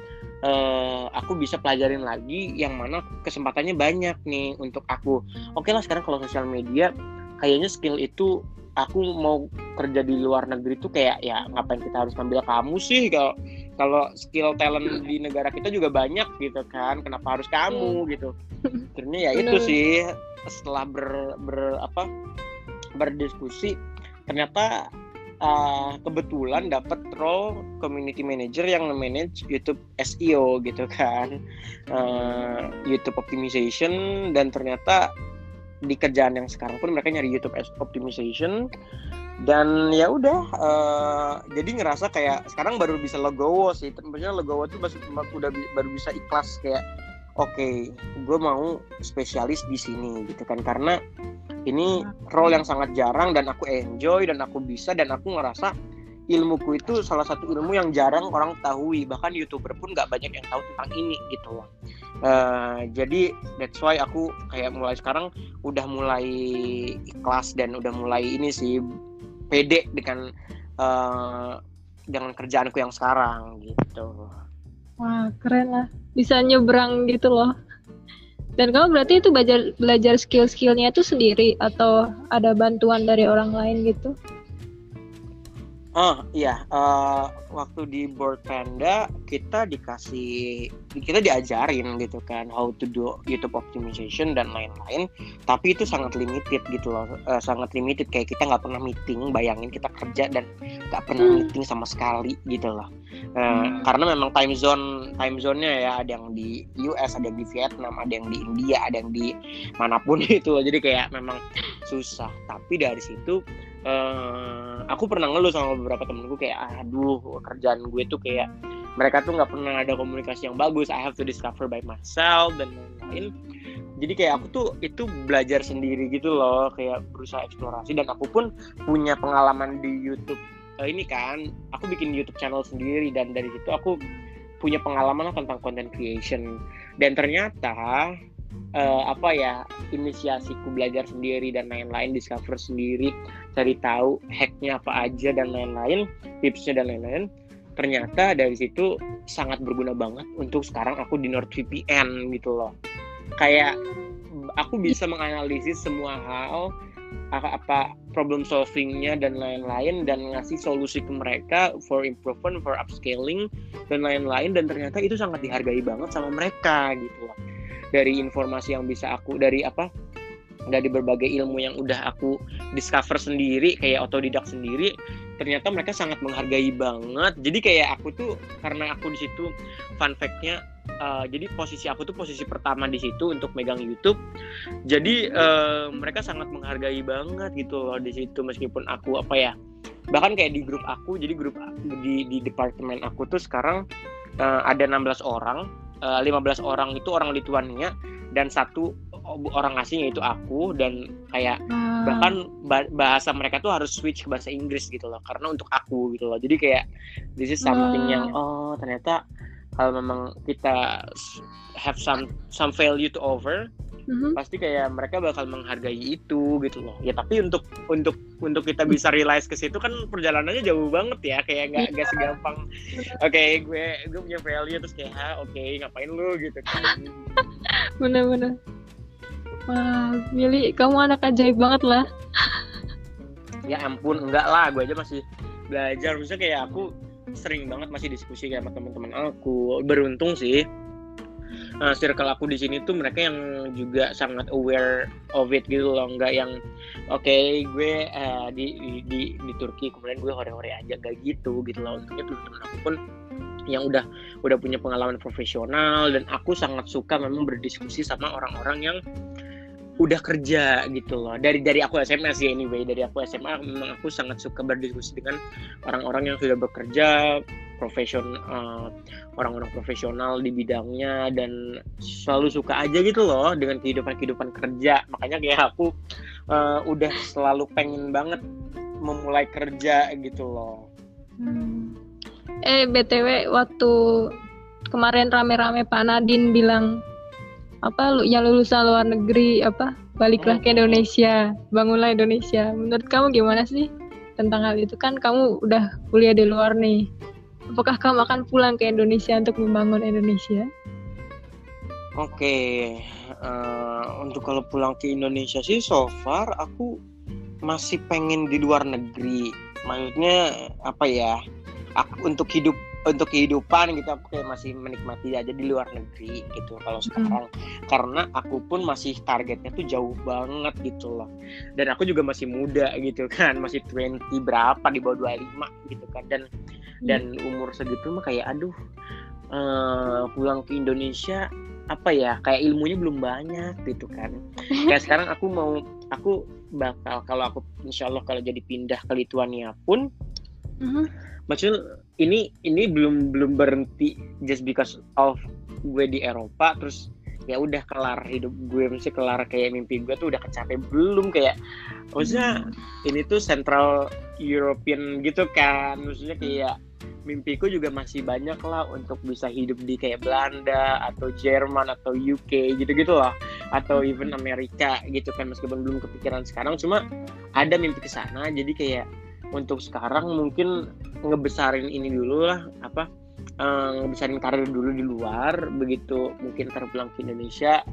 uh, aku bisa pelajarin lagi yang mana kesempatannya banyak nih untuk aku? Oke lah sekarang kalau sosial media kayaknya skill itu aku mau kerja di luar negeri tuh kayak ya ngapain kita harus ngambil kamu sih? Kalau kalau skill talent di negara kita juga banyak gitu kan. Kenapa harus kamu hmm. gitu? Akhirnya ya itu sih setelah ber, ber apa berdiskusi ternyata uh, kebetulan dapat role community manager yang manage YouTube SEO gitu kan. Uh, YouTube optimization dan ternyata di kerjaan yang sekarang pun mereka nyari YouTube optimization. Dan ya udah uh, jadi ngerasa kayak sekarang baru bisa logowo sih. Maksudnya logowo tuh udah baru bisa ikhlas kayak oke okay, gue mau spesialis di sini gitu kan. Karena ini role yang sangat jarang dan aku enjoy dan aku bisa dan aku ngerasa ilmuku itu salah satu ilmu yang jarang orang tahu bahkan youtuber pun nggak banyak yang tahu tentang ini gitu. Loh uh, jadi that's why aku kayak mulai sekarang udah mulai ikhlas dan udah mulai ini sih pede dengan uh, dengan kerjaanku yang sekarang gitu wah keren lah bisa nyebrang gitu loh dan kamu berarti itu belajar belajar skill-skillnya itu sendiri atau ada bantuan dari orang lain gitu? Oh iya, uh, waktu di Board Panda kita dikasih, kita diajarin gitu kan how to do YouTube optimization dan lain-lain. Tapi itu sangat limited gitu loh, uh, sangat limited kayak kita nggak pernah meeting. Bayangin kita kerja dan nggak pernah hmm. meeting sama sekali gitu loh. Uh, hmm. Karena memang time zone time zone-nya ya ada yang di US, ada yang di Vietnam, ada yang di India, ada yang di mana pun itu. Jadi kayak memang susah. Tapi dari situ uh, aku pernah ngeluh sama beberapa temenku kayak aduh kerjaan gue tuh kayak mereka tuh nggak pernah ada komunikasi yang bagus. I have to discover by myself dan lain-lain. Jadi kayak aku tuh itu belajar sendiri gitu loh kayak berusaha eksplorasi. Dan aku pun punya pengalaman di YouTube uh, ini kan aku bikin YouTube channel sendiri. Dan dari situ aku punya pengalaman tentang content creation. Dan ternyata uh, apa ya inisiasiku belajar sendiri dan lain-lain discover sendiri cari tahu hacknya apa aja dan lain-lain tipsnya dan lain-lain. Ternyata dari situ sangat berguna banget untuk sekarang aku di NordVPN gitu loh. Kayak aku bisa menganalisis semua hal apa, apa problem solvingnya dan lain-lain dan ngasih solusi ke mereka for improvement for upscaling dan lain-lain. Dan ternyata itu sangat dihargai banget sama mereka gitu loh dari informasi yang bisa aku dari apa dari berbagai ilmu yang udah aku discover sendiri kayak otodidak sendiri ternyata mereka sangat menghargai banget. Jadi kayak aku tuh karena aku di situ fun factnya uh, jadi posisi aku tuh posisi pertama di situ untuk megang YouTube. Jadi uh, mereka sangat menghargai banget gitu loh di situ meskipun aku apa ya bahkan kayak di grup aku jadi grup di di departemen aku tuh sekarang uh, ada 16 orang uh, 15 orang itu orang Lituania dan satu orang asing yaitu aku dan kayak Ah. bahkan ba- bahasa mereka tuh harus switch ke bahasa Inggris gitu loh karena untuk aku gitu loh jadi kayak this is something Ah. yang oh ternyata kalau memang kita have some some value to offer Mhm. pasti kayak mereka bakal menghargai itu gitu loh. Ya tapi untuk untuk untuk kita bisa realize ke situ kan perjalanannya jauh banget ya. Kayak nggak nggak segampang. Oke gue gue punya value terus kayak "Hah, oke ngapain lu? gitu kan. Bener-bener. Wah, Billy, kamu anak ajaib banget lah. ya ampun enggak lah. Gue aja masih belajar. Maksudnya kayak aku sering banget masih diskusi kayak sama teman-teman aku. Beruntung sih Nah, circle aku di sini tuh mereka yang juga sangat aware of it gitu loh. Nggak yang oke gue eh, di, di di di Turki kemudian gue hore-hore aja. Gak gitu gitu loh. Untungnya teman-teman aku pun yang udah udah punya pengalaman profesional dan aku sangat suka memang berdiskusi sama orang-orang yang udah kerja gitu loh. Dari dari aku SMA sih anyway. Dari aku SMA memang aku sangat suka berdiskusi dengan orang-orang yang sudah bekerja profesional eh, orang-orang profesional di bidangnya dan selalu suka aja gitu loh dengan kehidupan kehidupan kerja. Makanya kayak aku eh, udah selalu pengen banget memulai kerja gitu loh. Hmm. Eh, BTW, waktu kemarin rame-rame Pak Nadine bilang apa lu yang lulusan luar negeri apa baliklah ke Indonesia bangunlah Indonesia. Menurut kamu gimana sih tentang hal itu? Kan kamu udah kuliah di luar nih apakah kamu akan pulang ke Indonesia untuk membangun Indonesia Oke, eh, untuk kalau pulang ke Indonesia sih so far aku masih pengen di luar negeri. Maksudnya apa ya? Aku untuk hidup untuk kehidupan gitu aku kayak masih menikmati aja di luar negeri gitu kalau sekarang karena aku pun masih targetnya tuh jauh banget gitu loh dan aku juga masih muda gitu kan masih 20 berapa di bawah 25 gitu kan dan dan umur segitu mah kayak aduh eh, pulang ke Indonesia apa ya kayak ilmunya belum banyak gitu kan. Kayak sekarang aku mau aku bakal kalau aku insya Allah kalau jadi pindah ke Lituania pun Mhm. maksudnya ini ini belum belum berhenti just because of gue di Eropa terus ya udah kelar hidup gue mesti kelar kayak mimpi gue tuh udah kecapai belum kayak maksudnya ini tuh Central European gitu kan maksudnya kayak mimpiku juga masih banyak lah untuk bisa hidup di kayak Belanda atau Jerman atau UK gitu-gitu lah atau even Amerika gitu kan meskipun belum kepikiran sekarang. Cuma ada mimpi ke sana jadi kayak untuk sekarang mungkin ngebesarin ini dulu lah apa eh, ngebesarin karir dulu di luar begitu mungkin terpulang ke Indonesia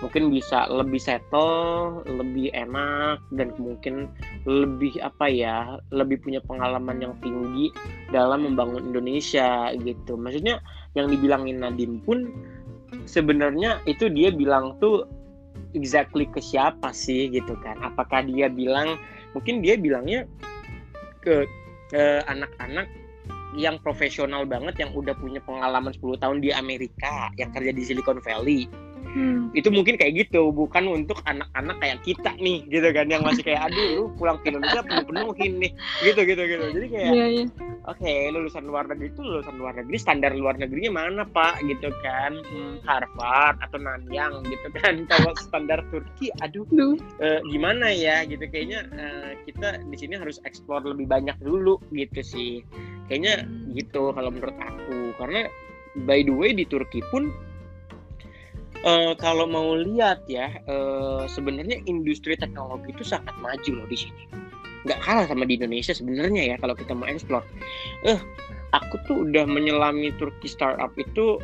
mungkin bisa lebih settle lebih enak dan mungkin lebih apa ya lebih punya pengalaman yang tinggi dalam membangun Indonesia gitu. Maksudnya yang dibilangin Nadine pun sebenarnya itu dia bilang tuh exactly ke siapa sih gitu kan. Apakah dia bilang mungkin dia bilangnya ke ke anak-anak yang profesional banget yang udah punya pengalaman 10 tahun di Amerika yang kerja di Silicon Valley Hmm. itu mungkin kayak gitu bukan untuk anak-anak kayak kita nih gitu kan yang masih kayak aduh lu pulang ke Indonesia penuh-penuhin nih. Gitu gitu gitu. Jadi kayak Iya, iya. oke lulusan luar negeri itu lulusan luar negeri standar luar negerinya mana pak? Gitu kan. Hmm, Harvard atau Nanyang gitu kan. Kalau standar Turki aduh Duh. eh, gimana ya gitu. Kayaknya eh, kita di sini harus explore lebih banyak dulu gitu sih. Kayaknya gitu kalau menurut aku. Karena by the way di Turki pun eh, kalau mau lihat ya eh, sebenarnya industri teknologi itu sangat maju loh di sini. Nggak kalah sama di Indonesia sebenarnya ya kalau kita mau explore eh aku tuh udah menyelami Turki startup itu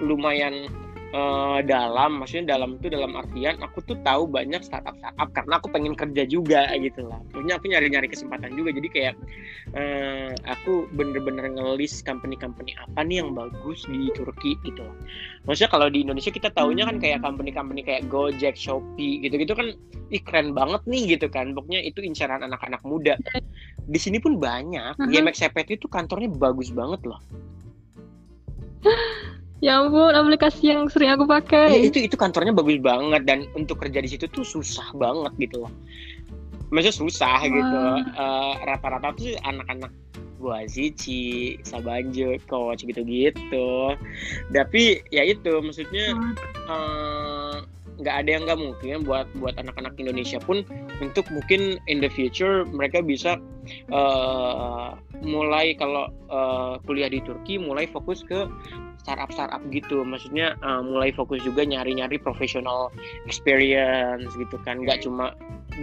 lumayan eh, dalam maksudnya dalam itu dalam artian aku tuh tahu banyak startup startup karena aku pengen kerja juga gitu lah. Punya aku nyari nyari kesempatan juga. Jadi kayak eh, aku bener-bener ngelis company-company apa nih yang bagus di Turki gitu loh maksudnya kalau di Indonesia kita taunya kan kayak company-company kayak Gojek Shopee gitu-gitu kan ih keren banget nih gitu kan. Pokoknya itu incaran anak-anak muda. Di sini pun banyak. YMX CPT itu kantornya bagus banget loh Ya ampun, aplikasi yang sering aku pakai. itu itu kantornya bagus banget dan untuk kerja di situ tuh susah banget gitu loh. Maksudnya susah gitu. Wah. Eh, rata-rata tuh anak-anak Boazici, Sabanjo, coach gitu-gitu. Tapi ya itu maksudnya eh, nggak uh, ada yang nggak mungkin buat buat anak-anak Indonesia pun untuk mungkin in the future mereka bisa uh, mulai kalau uh, kuliah di Turki mulai fokus ke startup startup gitu. Maksudnya uh, mulai fokus juga nyari-nyari professional experience gitu kan. Nggak cuma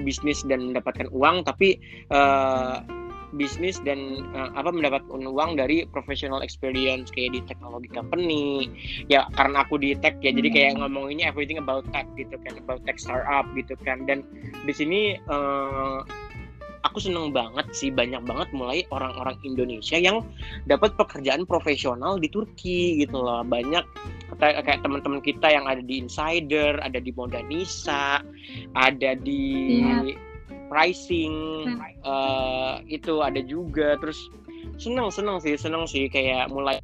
bisnis dan mendapatkan uang tapi uh, bisnis dan uh, apa mendapatkan uang dari professional experience. Kayak di teknologi company. Ya karena aku di tech ya jadi kayak hmm. ngomonginnya everything about tech gitu kan. About tech startup gitu kan. Dan di sini uh, aku seneng banget sih banyak banget mulai orang-orang Indonesia yang dapat pekerjaan profesional di Turki gitu loh banyak kayak, teman-teman kita yang ada di Insider ada di Modanisa ada di yeah. pricing hmm. uh, itu ada juga terus seneng seneng sih seneng sih kayak mulai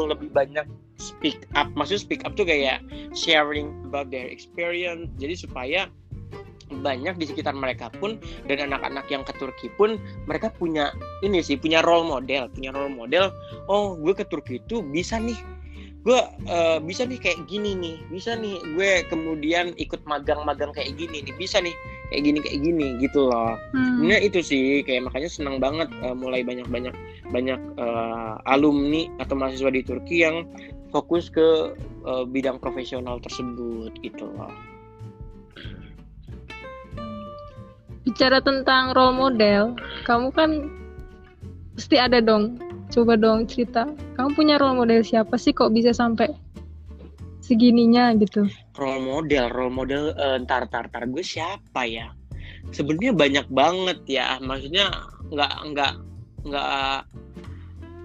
lebih banyak speak up maksudnya speak up tuh kayak sharing about their experience jadi supaya banyak di sekitar mereka pun dan anak-anak yang ke Turki pun mereka punya ini sih punya role model punya role model oh gue ke Turki itu bisa nih gue uh, bisa nih kayak gini nih bisa nih gue kemudian ikut magang-magang kayak gini nih bisa nih kayak gini kayak gini gitu loh hmm. nah itu sih kayak makanya senang banget uh, mulai banyak-banyak banyak uh, alumni atau mahasiswa di Turki yang fokus ke uh, bidang profesional tersebut gitu loh bicara tentang role model kamu kan pasti ada dong Coba dong cerita, kamu punya role model siapa sih kok bisa sampai segininya gitu? Role model, role model, uh, ntar, ntar, ntar, gue siapa ya? Sebenarnya banyak banget ya, maksudnya nggak, nggak, nggak,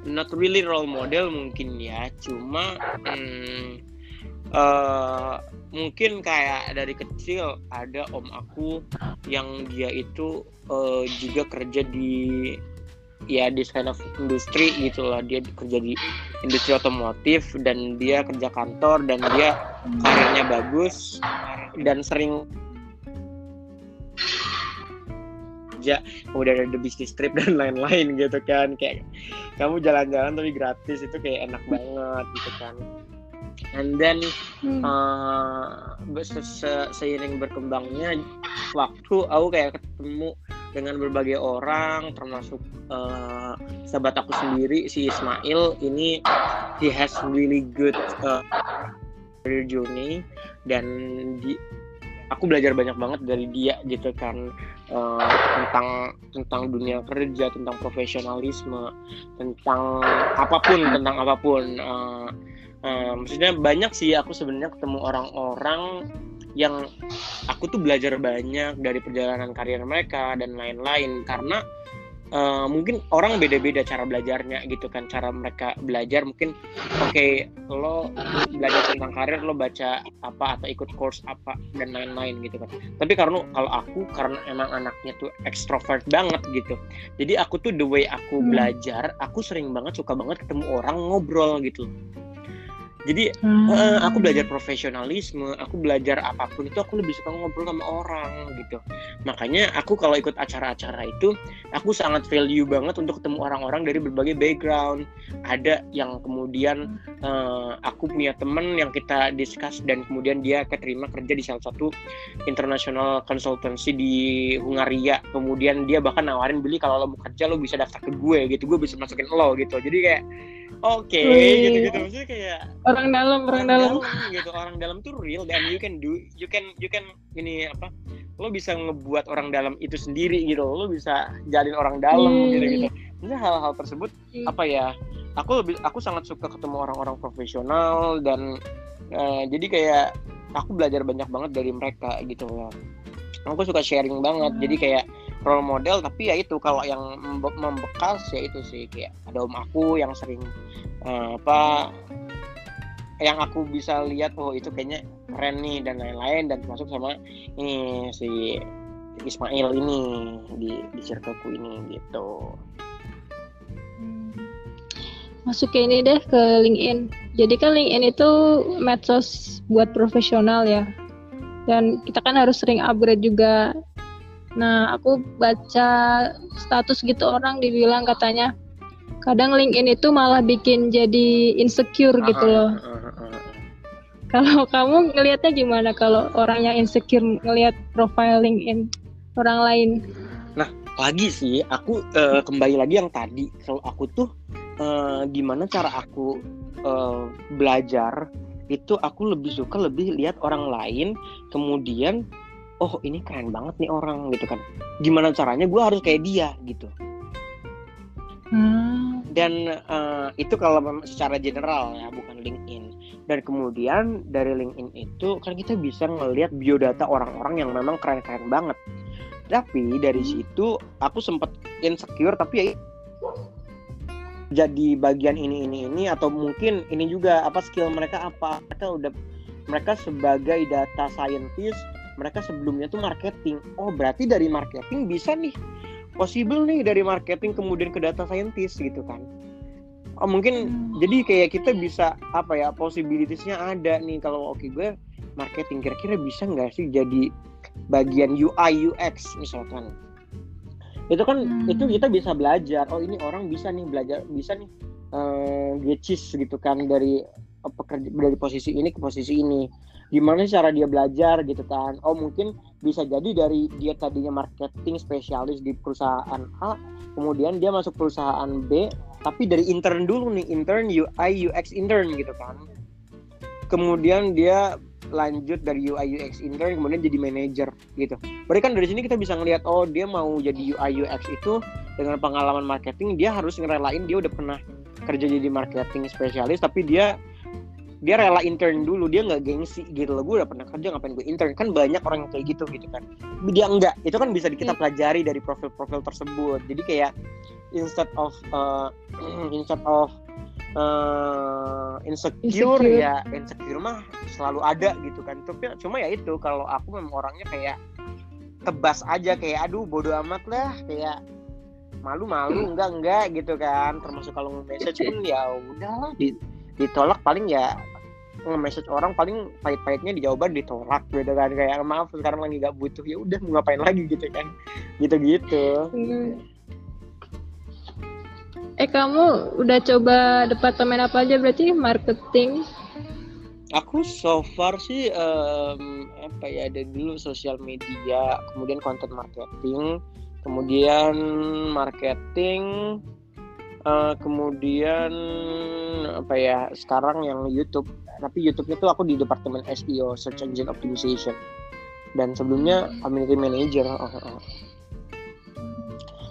not really role model mungkin ya, cuma hmm, uh, mungkin kayak dari kecil ada om aku yang dia itu uh, juga kerja di ya this kind of industri gitu lah. Dia kerja di industri otomotif dan dia kerja kantor dan dia karirnya bagus dan sering kerja kemudian ada bisnis trip dan lain-lain gitu kan. Kayak kamu jalan-jalan tapi gratis itu kayak enak banget gitu kan. And then hmm. uh, se -se seiring berkembangnya waktu aku kayak ketemu dengan berbagai orang termasuk uh, sahabat aku sendiri si Ismail ini he has really good uh, career journey. Dan di aku belajar banyak banget dari dia gitu kan uh, tentang tentang dunia kerja tentang profesionalisme tentang apa pun tentang apa pun. Uh, uh, maksudnya banyak sih aku sebenarnya ketemu orang-orang yang aku tuh belajar banyak dari perjalanan karir mereka dan lain-lain. Karena uh, mungkin orang beda-beda cara belajarnya gitu kan cara mereka belajar. Mungkin oke okay, lo belajar tentang karir lo baca apa atau ikut course apa dan lain-lain gitu kan. Tapi karena kalau aku karena emang anaknya tuh extrovert banget gitu. Jadi aku tuh the way aku hmm. belajar aku sering banget suka banget ketemu orang ngobrol gitu jadi hmm. uh, aku belajar profesionalisme aku belajar apa pun itu aku lebih suka ngobrol sama orang gitu. Makanya aku kalau ikut acara-acara itu aku sangat value banget untuk ketemu orang-orang dari berbagai background. Ada yang kemudian uh, aku punya temen yang kita discuss dan kemudian dia keterima kerja di salah satu international consultancy di Hungaria. Kemudian dia bahkan nawarin beli kalau lo mau kerja lo bisa daftar ke gue gitu. Gue bisa masukin lo gitu. Jadi kayak oke okay, gitu gitu maksudnya kayak orang dalam orang, orang dalam. dalam gitu orang dalam tuh real dan you can do you can you can ini apa lo bisa ngebuat orang dalam itu sendiri gitu lo bisa jalin orang dalam hmm. gitu gitu maksudnya hal-hal tersebut hmm. apa ya aku lebih aku sangat suka ketemu orang-orang profesional dan uh, jadi kayak aku belajar banyak banget dari mereka gitu loh aku suka sharing banget hmm. jadi kayak role model tapi ya itu kalau yang membekas ya itu sih kayak ada om aku yang sering uh, apa yang aku bisa lihat oh itu kayaknya keren nih dan lain-lain dan termasuk sama ini si Ismail ini di di circleku ini gitu. Masuk ke ini deh ke LinkedIn. Jadi kan LinkedIn itu medsos buat profesional ya. Dan kita kan harus sering upgrade juga Nah, aku baca status gitu orang dibilang katanya kadang LinkedIn itu malah bikin jadi insecure gitu loh. Kalau kamu ngelihatnya gimana kalau orang yang insecure ngelihat profile LinkedIn orang lain? Nah, lagi sih aku uh, kembali lagi yang tadi kalau aku tuh uh, gimana cara aku uh, belajar itu aku lebih suka lebih lihat orang lain kemudian oh ini keren banget nih orang gitu kan. Gimana caranya gue harus kayak dia gitu. Hmm. dan uh, itu kalau secara general ya bukan LinkedIn. Dan kemudian dari LinkedIn itu kan kita bisa ngelihat biodata orang-orang yang memang keren-keren banget. Tapi dari hmm. situ aku sempat insecure tapi ya jadi bagian ini ini ini atau mungkin ini juga apa skill mereka apa? Mereka udah mereka sebagai data scientist mereka sebelumnya tuh marketing. Oh berarti dari marketing bisa nih. Possible nih dari marketing kemudian ke data scientist gitu kan. Oh mungkin hmm. jadi kayak kita bisa apa ya possibilitiesnya ada nih. Kalau oke okay, gue marketing kira-kira bisa nggak sih jadi bagian UI UX misalkan? Itu kan hmm. itu kita bisa belajar. Oh ini orang bisa nih belajar bisa nih uh, gecis gitu kan dari uh, pekerja dari posisi ini ke posisi ini gimana cara dia belajar gitu kan oh mungkin bisa jadi dari dia tadinya marketing spesialis di perusahaan A kemudian dia masuk perusahaan B tapi dari intern dulu nih intern UI UX intern gitu kan kemudian dia lanjut dari UI UX intern kemudian jadi manager gitu. Berarti kan dari sini kita bisa ngelihat oh dia mau jadi UI UX itu dengan pengalaman marketing dia harus ngerelain dia udah pernah kerja jadi marketing spesialis tapi dia dia rela intern dulu dia nggak gengsi gitu loh. Gue udah pernah kerja ngapain gue intern? Kan banyak orang yang kayak gitu gitu kan. Dia enggak itu kan bisa kita hmm. pelajari dari profil-profil tersebut. Jadi kayak instead of uh, instead of uh, insecure, insecure. ya insecure mah selalu ada gitu kan. Tapi cuma ya itu kalau aku memang orangnya kayak tebas aja kayak aduh bodoh amat lah kayak malu-malu. Hmm. enggak enggak gitu kan. Termasuk kalau nge-message pun ya udahlah ditolak paling ya nge-message orang paling pahit-pahitnya di jawaban ditolak gitu kan. Kayak maaf sekarang lagi gak butuh. Ya udah mau ngapain lagi gitu kan. Gitu-gitu. Hmm. Eh kamu udah coba departemen apa aja berarti? Marketing? Aku so far sih um, apa ya ada dulu sosial media, kemudian content marketing, kemudian marketing, uh, kemudian apa ya sekarang yang YouTube. Tapi YouTube itu aku di departemen SEO (Search Engine Optimization) dan sebelumnya community manager. Oh, oh.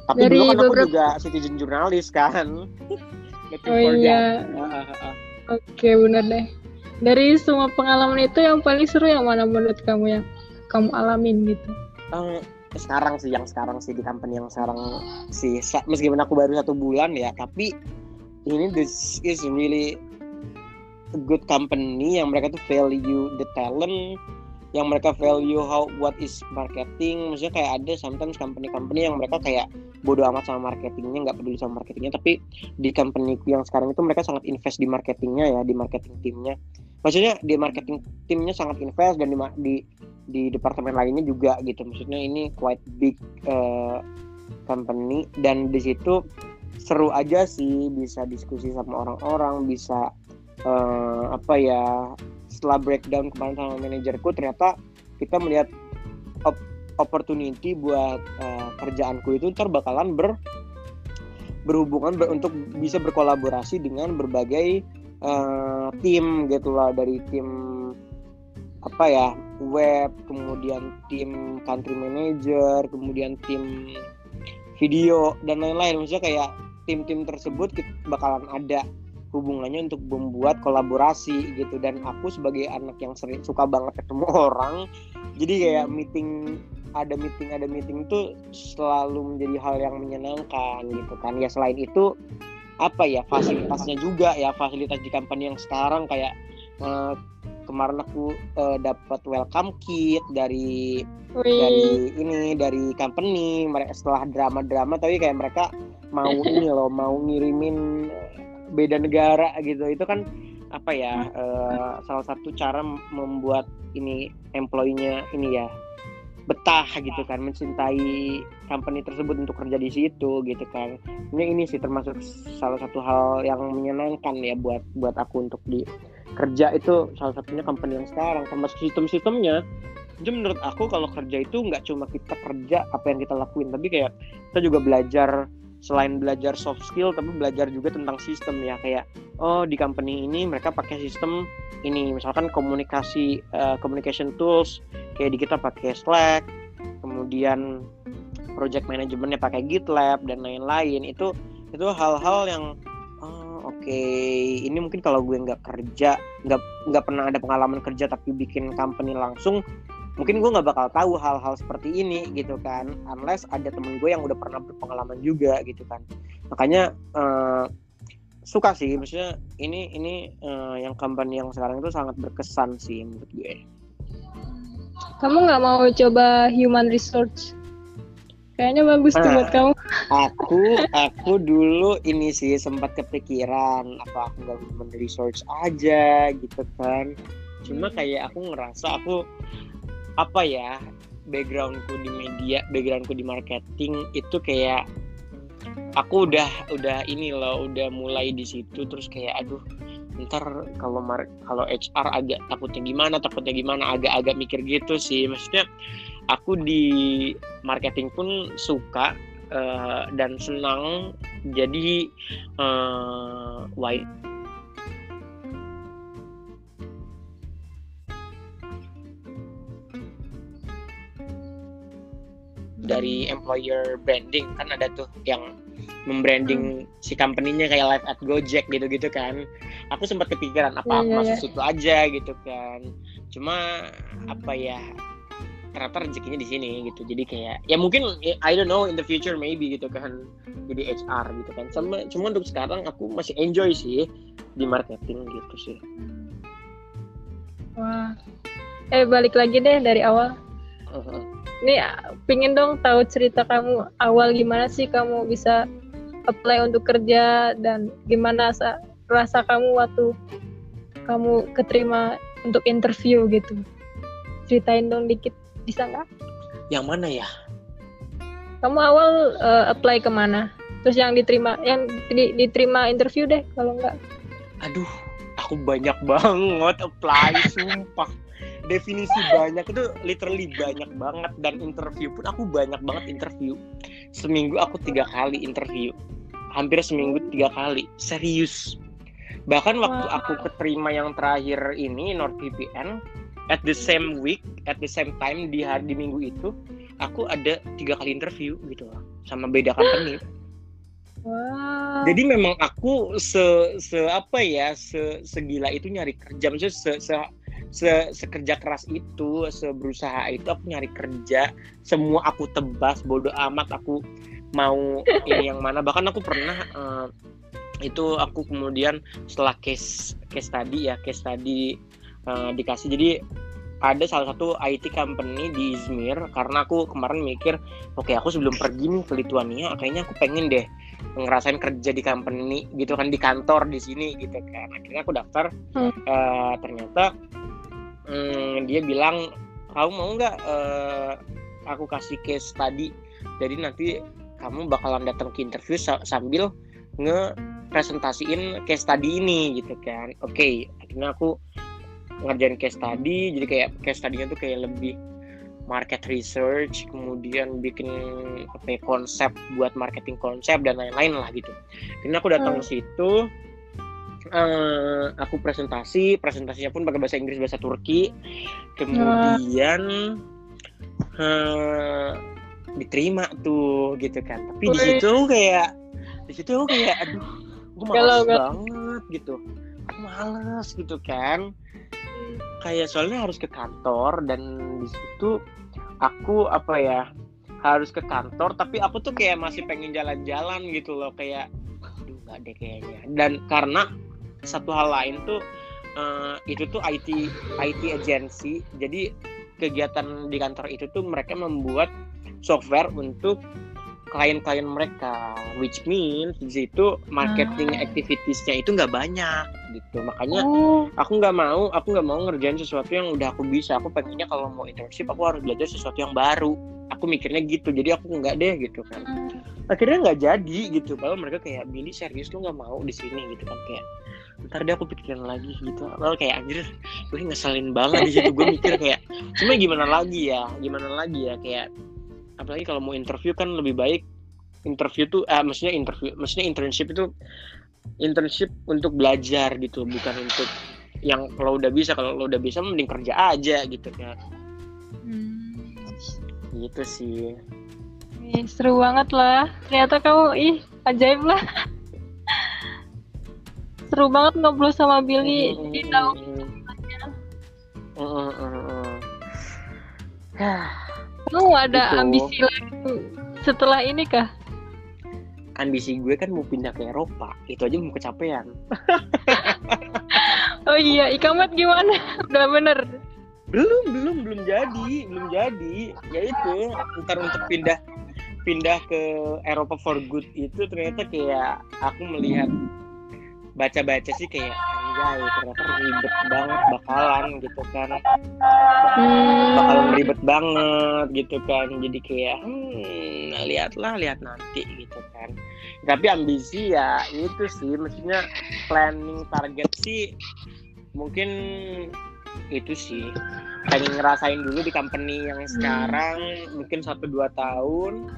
Tapi Dari dulu kan beberapa... aku juga citizen jurnalis kan. oh iya. Oke okay, benar deh. Dari semua pengalaman itu yang paling seru yang mana menurut kamu yang kamu alamin gitu? Um, sekarang sih yang sekarang sih di company yang sekarang sih. Meskipun aku baru satu bulan ya tapi ini this is really a good company yang mereka tuh value the talent yang mereka value how what is marketing. Maksudnya kayak ada sometimes company-company yang mereka kayak bodoh amat sama marketingnya nggak peduli sama marketingnya tapi di company yang sekarang itu mereka sangat invest di marketingnya ya di marketing timnya maksudnya di marketing timnya sangat invest dan di di, di departemen lainnya juga gitu. Maksudnya ini quite big uh, company. Dan di situ seru aja sih bisa diskusi sama orang-orang bisa uh, apa ya setelah breakdown kemarin sama manajerku ternyata kita melihat op opportunity buat uh, kerjaanku itu ntar bakalan ber berhubungan ber, untuk bisa berkolaborasi dengan berbagai uh, tim gitu lah. Dari tim apa ya web kemudian tim country manager kemudian tim video dan lain-lain. Maksudnya kayak tim-tim tersebut bakalan ada hubungannya untuk membuat kolaborasi gitu. Dan aku sebagai anak yang sering suka banget ketemu orang jadi kayak meeting ada meeting ada meeting itu selalu menjadi hal yang menyenangkan gitu kan. Ya selain itu apa ya fasilitasnya juga ya fasilitas di company yang sekarang kayak uh, kemarin aku uh, dapat welcome kit dari Wih. dari ini dari company. Mereka setelah drama-drama tapi kayak mereka mau ini loh mau ngirimin beda negara gitu. Itu kan apa ya uh, salah satu cara membuat ini employee-nya ini ya betah gitu kan mencintai company tersebut untuk kerja di situ gitu kan. Ini ini sih termasuk salah satu hal yang menyenangkan ya buat buat aku untuk di kerja itu salah satunya company yang sekarang. Termasuk sistem-sistemnya. Jadi menurut aku kalau kerja itu nggak cuma kita kerja apa yang kita lakuin. Tapi kayak kita juga belajar selain belajar soft skill tapi belajar juga tentang sistem ya. Kayak oh di company ini mereka pakai sistem ini. Misalkan komunikasi uh, communication tools. Kayak di kita pakai Slack. Kemudian project manajemennya pakai GitLab dan lain-lain. Itu itu hal-hal yang oke okay. ini mungkin kalau gue nggak kerja nggak nggak pernah ada pengalaman kerja tapi bikin company langsung mungkin gue nggak bakal tahu hal-hal seperti ini gitu kan. Unless ada temen gue yang udah pernah berpengalaman juga gitu kan. Makanya uh, suka sih maksudnya ini ini uh, yang company yang sekarang itu sangat berkesan sih menurut gue. Kamu nggak mau coba human research kayaknya bagus tuh buat kamu. aku aku dulu ini sih sempat kepikiran apa aku nggak human research aja gitu kan. Cuma kayak aku ngerasa aku apa ya backgroundku di media backgroundku di marketing itu kayak aku udah udah ini loh udah mulai di situ. Terus kayak aduh ntar kalau mar kalau HR agak takutnya gimana takutnya gimana agak-agak mikir gitu sih. Maksudnya aku di marketing pun suka uh, dan senang jadi uh, why dari employer branding kan ada tuh yang membranding hmm. si company-nya kayak live at Gojek gitu-gitu kan. Aku sempat kepikiran apa yeah, yeah, masuk yeah. situ aja gitu kan. Cuma apa ya ternyata rezekinya di sini gitu. Jadi kayak ya mungkin I don't know in the future maybe gitu kan jadi HR gitu kan. Sama cuma untuk sekarang aku masih enjoy sih di marketing gitu sih. Wah. Eh balik lagi deh dari awal. Uh -huh ini pingin dong tahu cerita kamu awal gimana sih kamu bisa apply untuk kerja dan gimana rasa, rasa kamu waktu kamu keterima untuk interview gitu ceritain dong dikit bisa nggak yang mana ya? Kamu awal uh, apply ke mana? Terus yang diterima yang di, diterima interview deh kalau nggak aduh aku banyak banget apply sumpah. Definisi banyak itu literally banyak banget. Dan interview pun aku banyak banget interview. Seminggu aku tiga kali interview. Hampir seminggu tiga kali. Serius. Bahkan waktu aku keterima yang terakhir ini NordVPN at the same week at the same time di hari di minggu itu aku ada tiga kali interview gitu loh sama beda company. Wow. Jadi memang aku se, se apa ya se segila itu nyari kerja maksudnya se, se se sekerja keras itu seberusaha itu aku nyari kerja. Semua aku tebas bodoh amat aku mau ini yang mana. Bahkan aku pernah uh, itu aku kemudian setelah case case tadi ya case tadi uh, dikasih. Jadi ada salah satu IT company di Izmir karena aku kemarin mikir oke okay, aku sebelum pergi nih ke Lithuania kayaknya aku pengen deh ngerasain kerja di company gitu kan di kantor di sini gitu kan. Akhirnya aku daftar. Hmm. uh, ternyata hmm, dia bilang kamu mau nggak uh, aku kasih case tadi? Jadi nanti kamu bakalan datang ke interview sambil nge presentasiin case study ini gitu kan. Oke okay, akhirnya aku ngerjain case study jadi kayak case study-nya tuh kayak lebih market research kemudian bikin apa ya, konsep buat marketing konsep dan lain-lain lah gitu. Karena aku datang hmm. ke situ uh, aku presentasi presentasinya pun pakai bahasa Inggris bahasa Turki. Kemudian uh, diterima tuh gitu kan. Tapi di situ kayak di situ kayak aduh gue malas banget gitu. Aku males gitu kan kayak soalnya harus ke kantor dan di situ aku apa ya harus ke kantor tapi aku tuh kayak masih pengen jalan-jalan gitu loh kayak aduh nggak deh kayaknya. Dan karena satu hal lain tuh uh, itu tuh IT IT agency jadi kegiatan di kantor itu tuh mereka membuat software untuk klien-klien mereka which means di situ marketing Ah. activitiesnya itu nggak banyak gitu. Makanya Oh, aku nggak mau aku nggak mau ngerjain sesuatu yang udah aku bisa. Aku pengennya kalau mau internship aku harus belajar sesuatu yang baru. Aku mikirnya gitu jadi aku nggak deh gitu kan. Akhirnya nggak jadi gitu. Kalau mereka kayak Billy serius lu nggak mau di sini? Gitu kan kayak ntar deh aku pikirin lagi gitu. Kalau kayak anjir gue ngeselin banget di situ. Gue mikir kayak cuma gimana lagi ya? Gimana lagi ya? Kayak apalagi kalau mau interview kan lebih baik interview tuh ah maksudnya interview maksudnya internship itu internship untuk belajar gitu bukan untuk yang kalau udah bisa kalau lo udah bisa mending kerja aja gitu kan Hmm. gitu sih Ih, seru banget lah. Ternyata kamu ih ajaib lah. seru banget ngobrol sama Billy. Mm, Ih, tahu mm, mm, mm, mm. Kamu ada Gitu. ambisi lain setelah ini kah? ambisi gue kan mau pindah ke Eropa itu aja mau kecapean Oh iya, ikamat gimana? Udah bener. belum belum belum jadi belum jadi ya itu ntar untuk pindah pindah ke Eropa for good itu ternyata kayak aku melihat baca-baca sih kayak anjay ternyata ribet banget bakalan gitu kan. Bakalan Hmm. ribet banget gitu kan. Jadi kayak hmm, lihatlah lihat nanti gitu kan. Tapi ambisi ya itu sih maksudnya planning target sih mungkin itu sih. Pengen ngerasain dulu di company yang sekarang mungkin satu dua tahun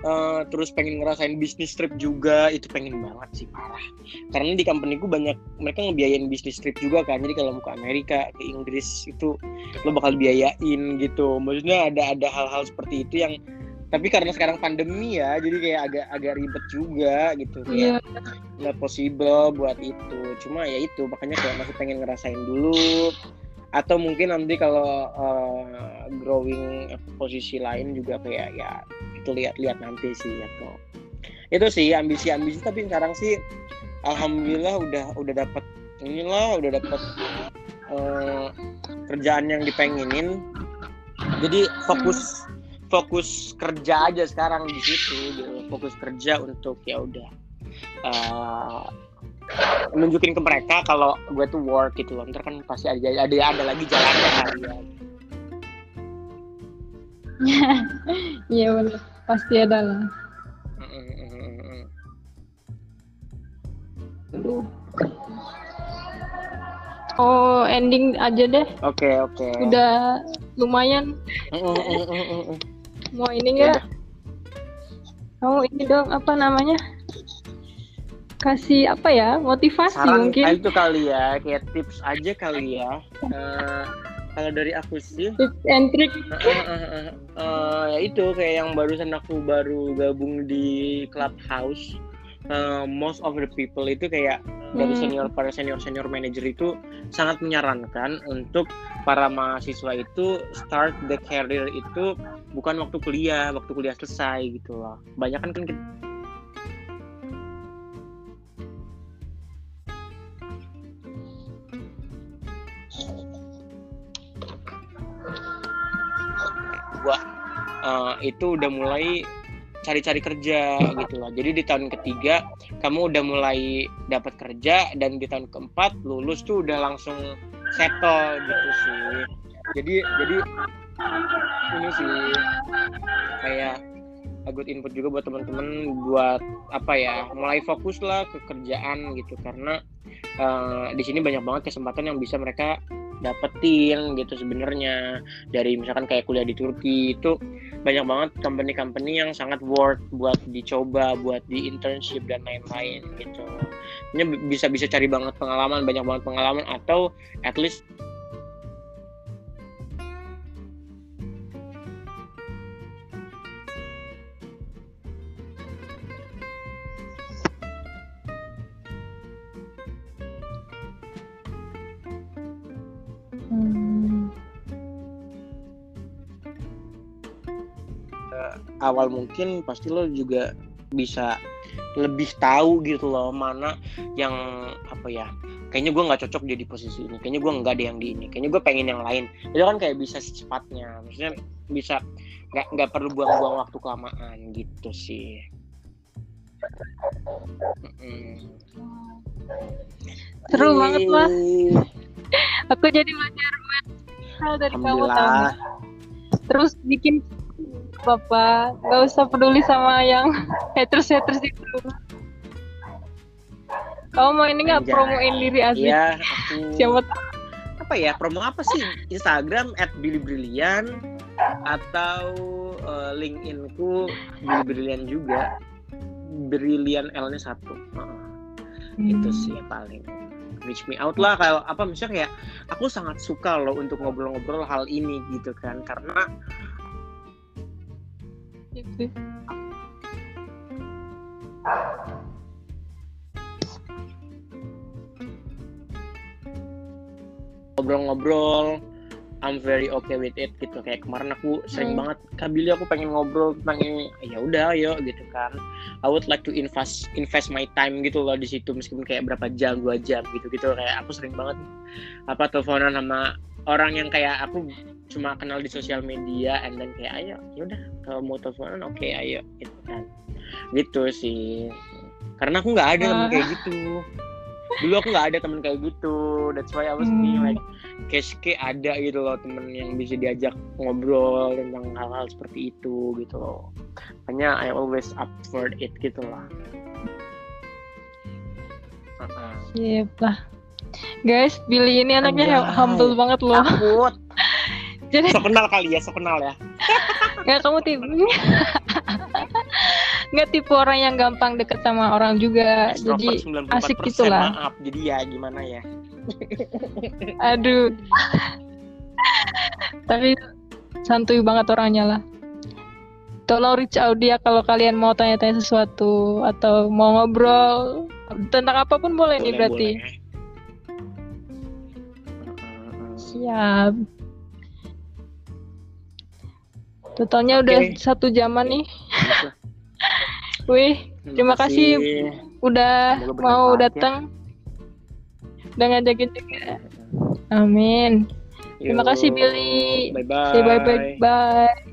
Eh, terus pengen ngerasain bisnis trip juga itu pengen banget sih parah. Karena di company ku banyak mereka ngebiayain bisnis trip juga kan. Jadi kalau mau ke Amerika ke Inggris itu lo bakal biayain gitu. Maksudnya ada ada hal-hal seperti itu yang tapi karena sekarang pandemi ya jadi kayak agak agak ribet juga gitu. Iya. kayak nggak possible buat itu. Cuma ya itu makanya kayak masih pengen ngerasain dulu atau mungkin nanti kalau uh, growing posisi lain juga kayak ya itu lihat-lihat nanti sih atau itu sih ambisi-ambisi tapi sekarang sih alhamdulillah udah udah dapat inilah udah dapat uh, kerjaan yang dipengenin jadi fokus fokus kerja aja sekarang di situ gitu. fokus kerja untuk ya udah uh, nunjukin ke mereka kalau gue tuh work gitu loh ntar kan pasti ada ada ada lagi jalannya ya Iya bener. Pasti ada lah. Oh, ending aja deh. oke oke Udah lumayan. Mau ini enggak? Kamu ini dong apa namanya? Kasih apa ya? Motivasi saran mungkin. itu kali ya kayak tips aja kali ya Eh, kalau dari aku sih Tips and trick. eh, eh, eh, eh, eh, ya itu kayak yang barusan aku baru gabung di clubhouse Eh, most of the people itu kayak dari Hmm. senior para senior senior manager itu sangat menyarankan untuk para mahasiswa itu start the career itu bukan waktu kuliah waktu kuliah selesai gitu loh banyak kan kan kita gua eh, itu udah mulai cari-cari kerja gitu loh. Jadi di tahun ketiga kamu udah mulai dapat kerja dan di tahun keempat lulus tuh udah langsung settle gitu sih. Jadi jadi ini sih kayak good input juga buat teman-teman buat apa ya mulai fokus lah ke kerjaan gitu karena eh, di sini banyak banget kesempatan yang bisa mereka dapetin gitu sebenarnya. Dari misalkan kayak kuliah di Turki itu banyak banget company-company yang sangat worth buat dicoba buat di internship dan lain-lain gitu. Ini bisa bisa cari banget pengalaman banyak banget pengalaman atau at least awal mungkin pasti lo juga bisa lebih tahu gitu loh mana yang apa ya kayaknya gue nggak cocok jadi posisi ini kayaknya gue nggak ada yang di ini kayaknya gue pengen yang lain itu kan kayak bisa secepatnya maksudnya bisa nggak nggak perlu buang-buang waktu kelamaan gitu sih. Seru banget mas. Aku jadi belajar hal dari kamu nggak? Terus bikin apa nggak usah peduli sama yang haters haters itu. Kamu mau ini nggak Anjay. promoin diri asli? Iya, aku Siapa tahu apa ya promo apa sih Instagram at Billy atau eh, LinkedIn-ku Billy juga Brilliant L-nya satu Heeh. itu Hmm. sih yang paling reach me out lah kalau apa misalnya kayak aku sangat suka loh untuk ngobrol-ngobrol hal ini gitu kan karena Gitu. ngobrol-ngobrol I'm very okay with it gitu kayak kemarin aku sering Hmm. banget Kak Billy aku pengen ngobrol tentang ini ya udah ayo gitu kan I would like to invest invest my time gitu loh di situ meskipun kayak berapa jam dua jam gitu gitu kayak aku sering banget apa teleponan sama orang yang kayak aku cuma kenal di sosial media and then kayak ayo ya udah kalau mau teleponan oke ayo gitu kan gitu sih karena aku nggak ada temen kayak gitu dulu aku nggak ada temen kayak gitu that's why I was Hmm. like Keske ada gitu loh temen yang bisa diajak ngobrol tentang hal-hal seperti itu gitu loh makanya I always up for it gitu lah Uh-uh. Siap lah. Guys, Billy ini anaknya Anjay. humble banget loh. takut Jadi so kenal kali ya so kenal ya nggak kamu tipe nggak tipe orang yang gampang deket sama orang juga. Jadi Extrovert 94% asik gitu lah. maaf jadi ya gimana ya aduh. Tapi santuy banget orangnya lah. Tolong reach out dia kalau kalian mau tanya-tanya sesuatu atau mau ngobrol tentang apa pun boleh, nih Boleh, berarti. boleh. Siap. Totalnya udah Oke. satu jaman nih. Wih, Terima kasih. udah Semoga mau ya. datang dan ngajakin juga. Amin. Terima Yo, kasih, Billy. Bye bye. Say bye bye bye.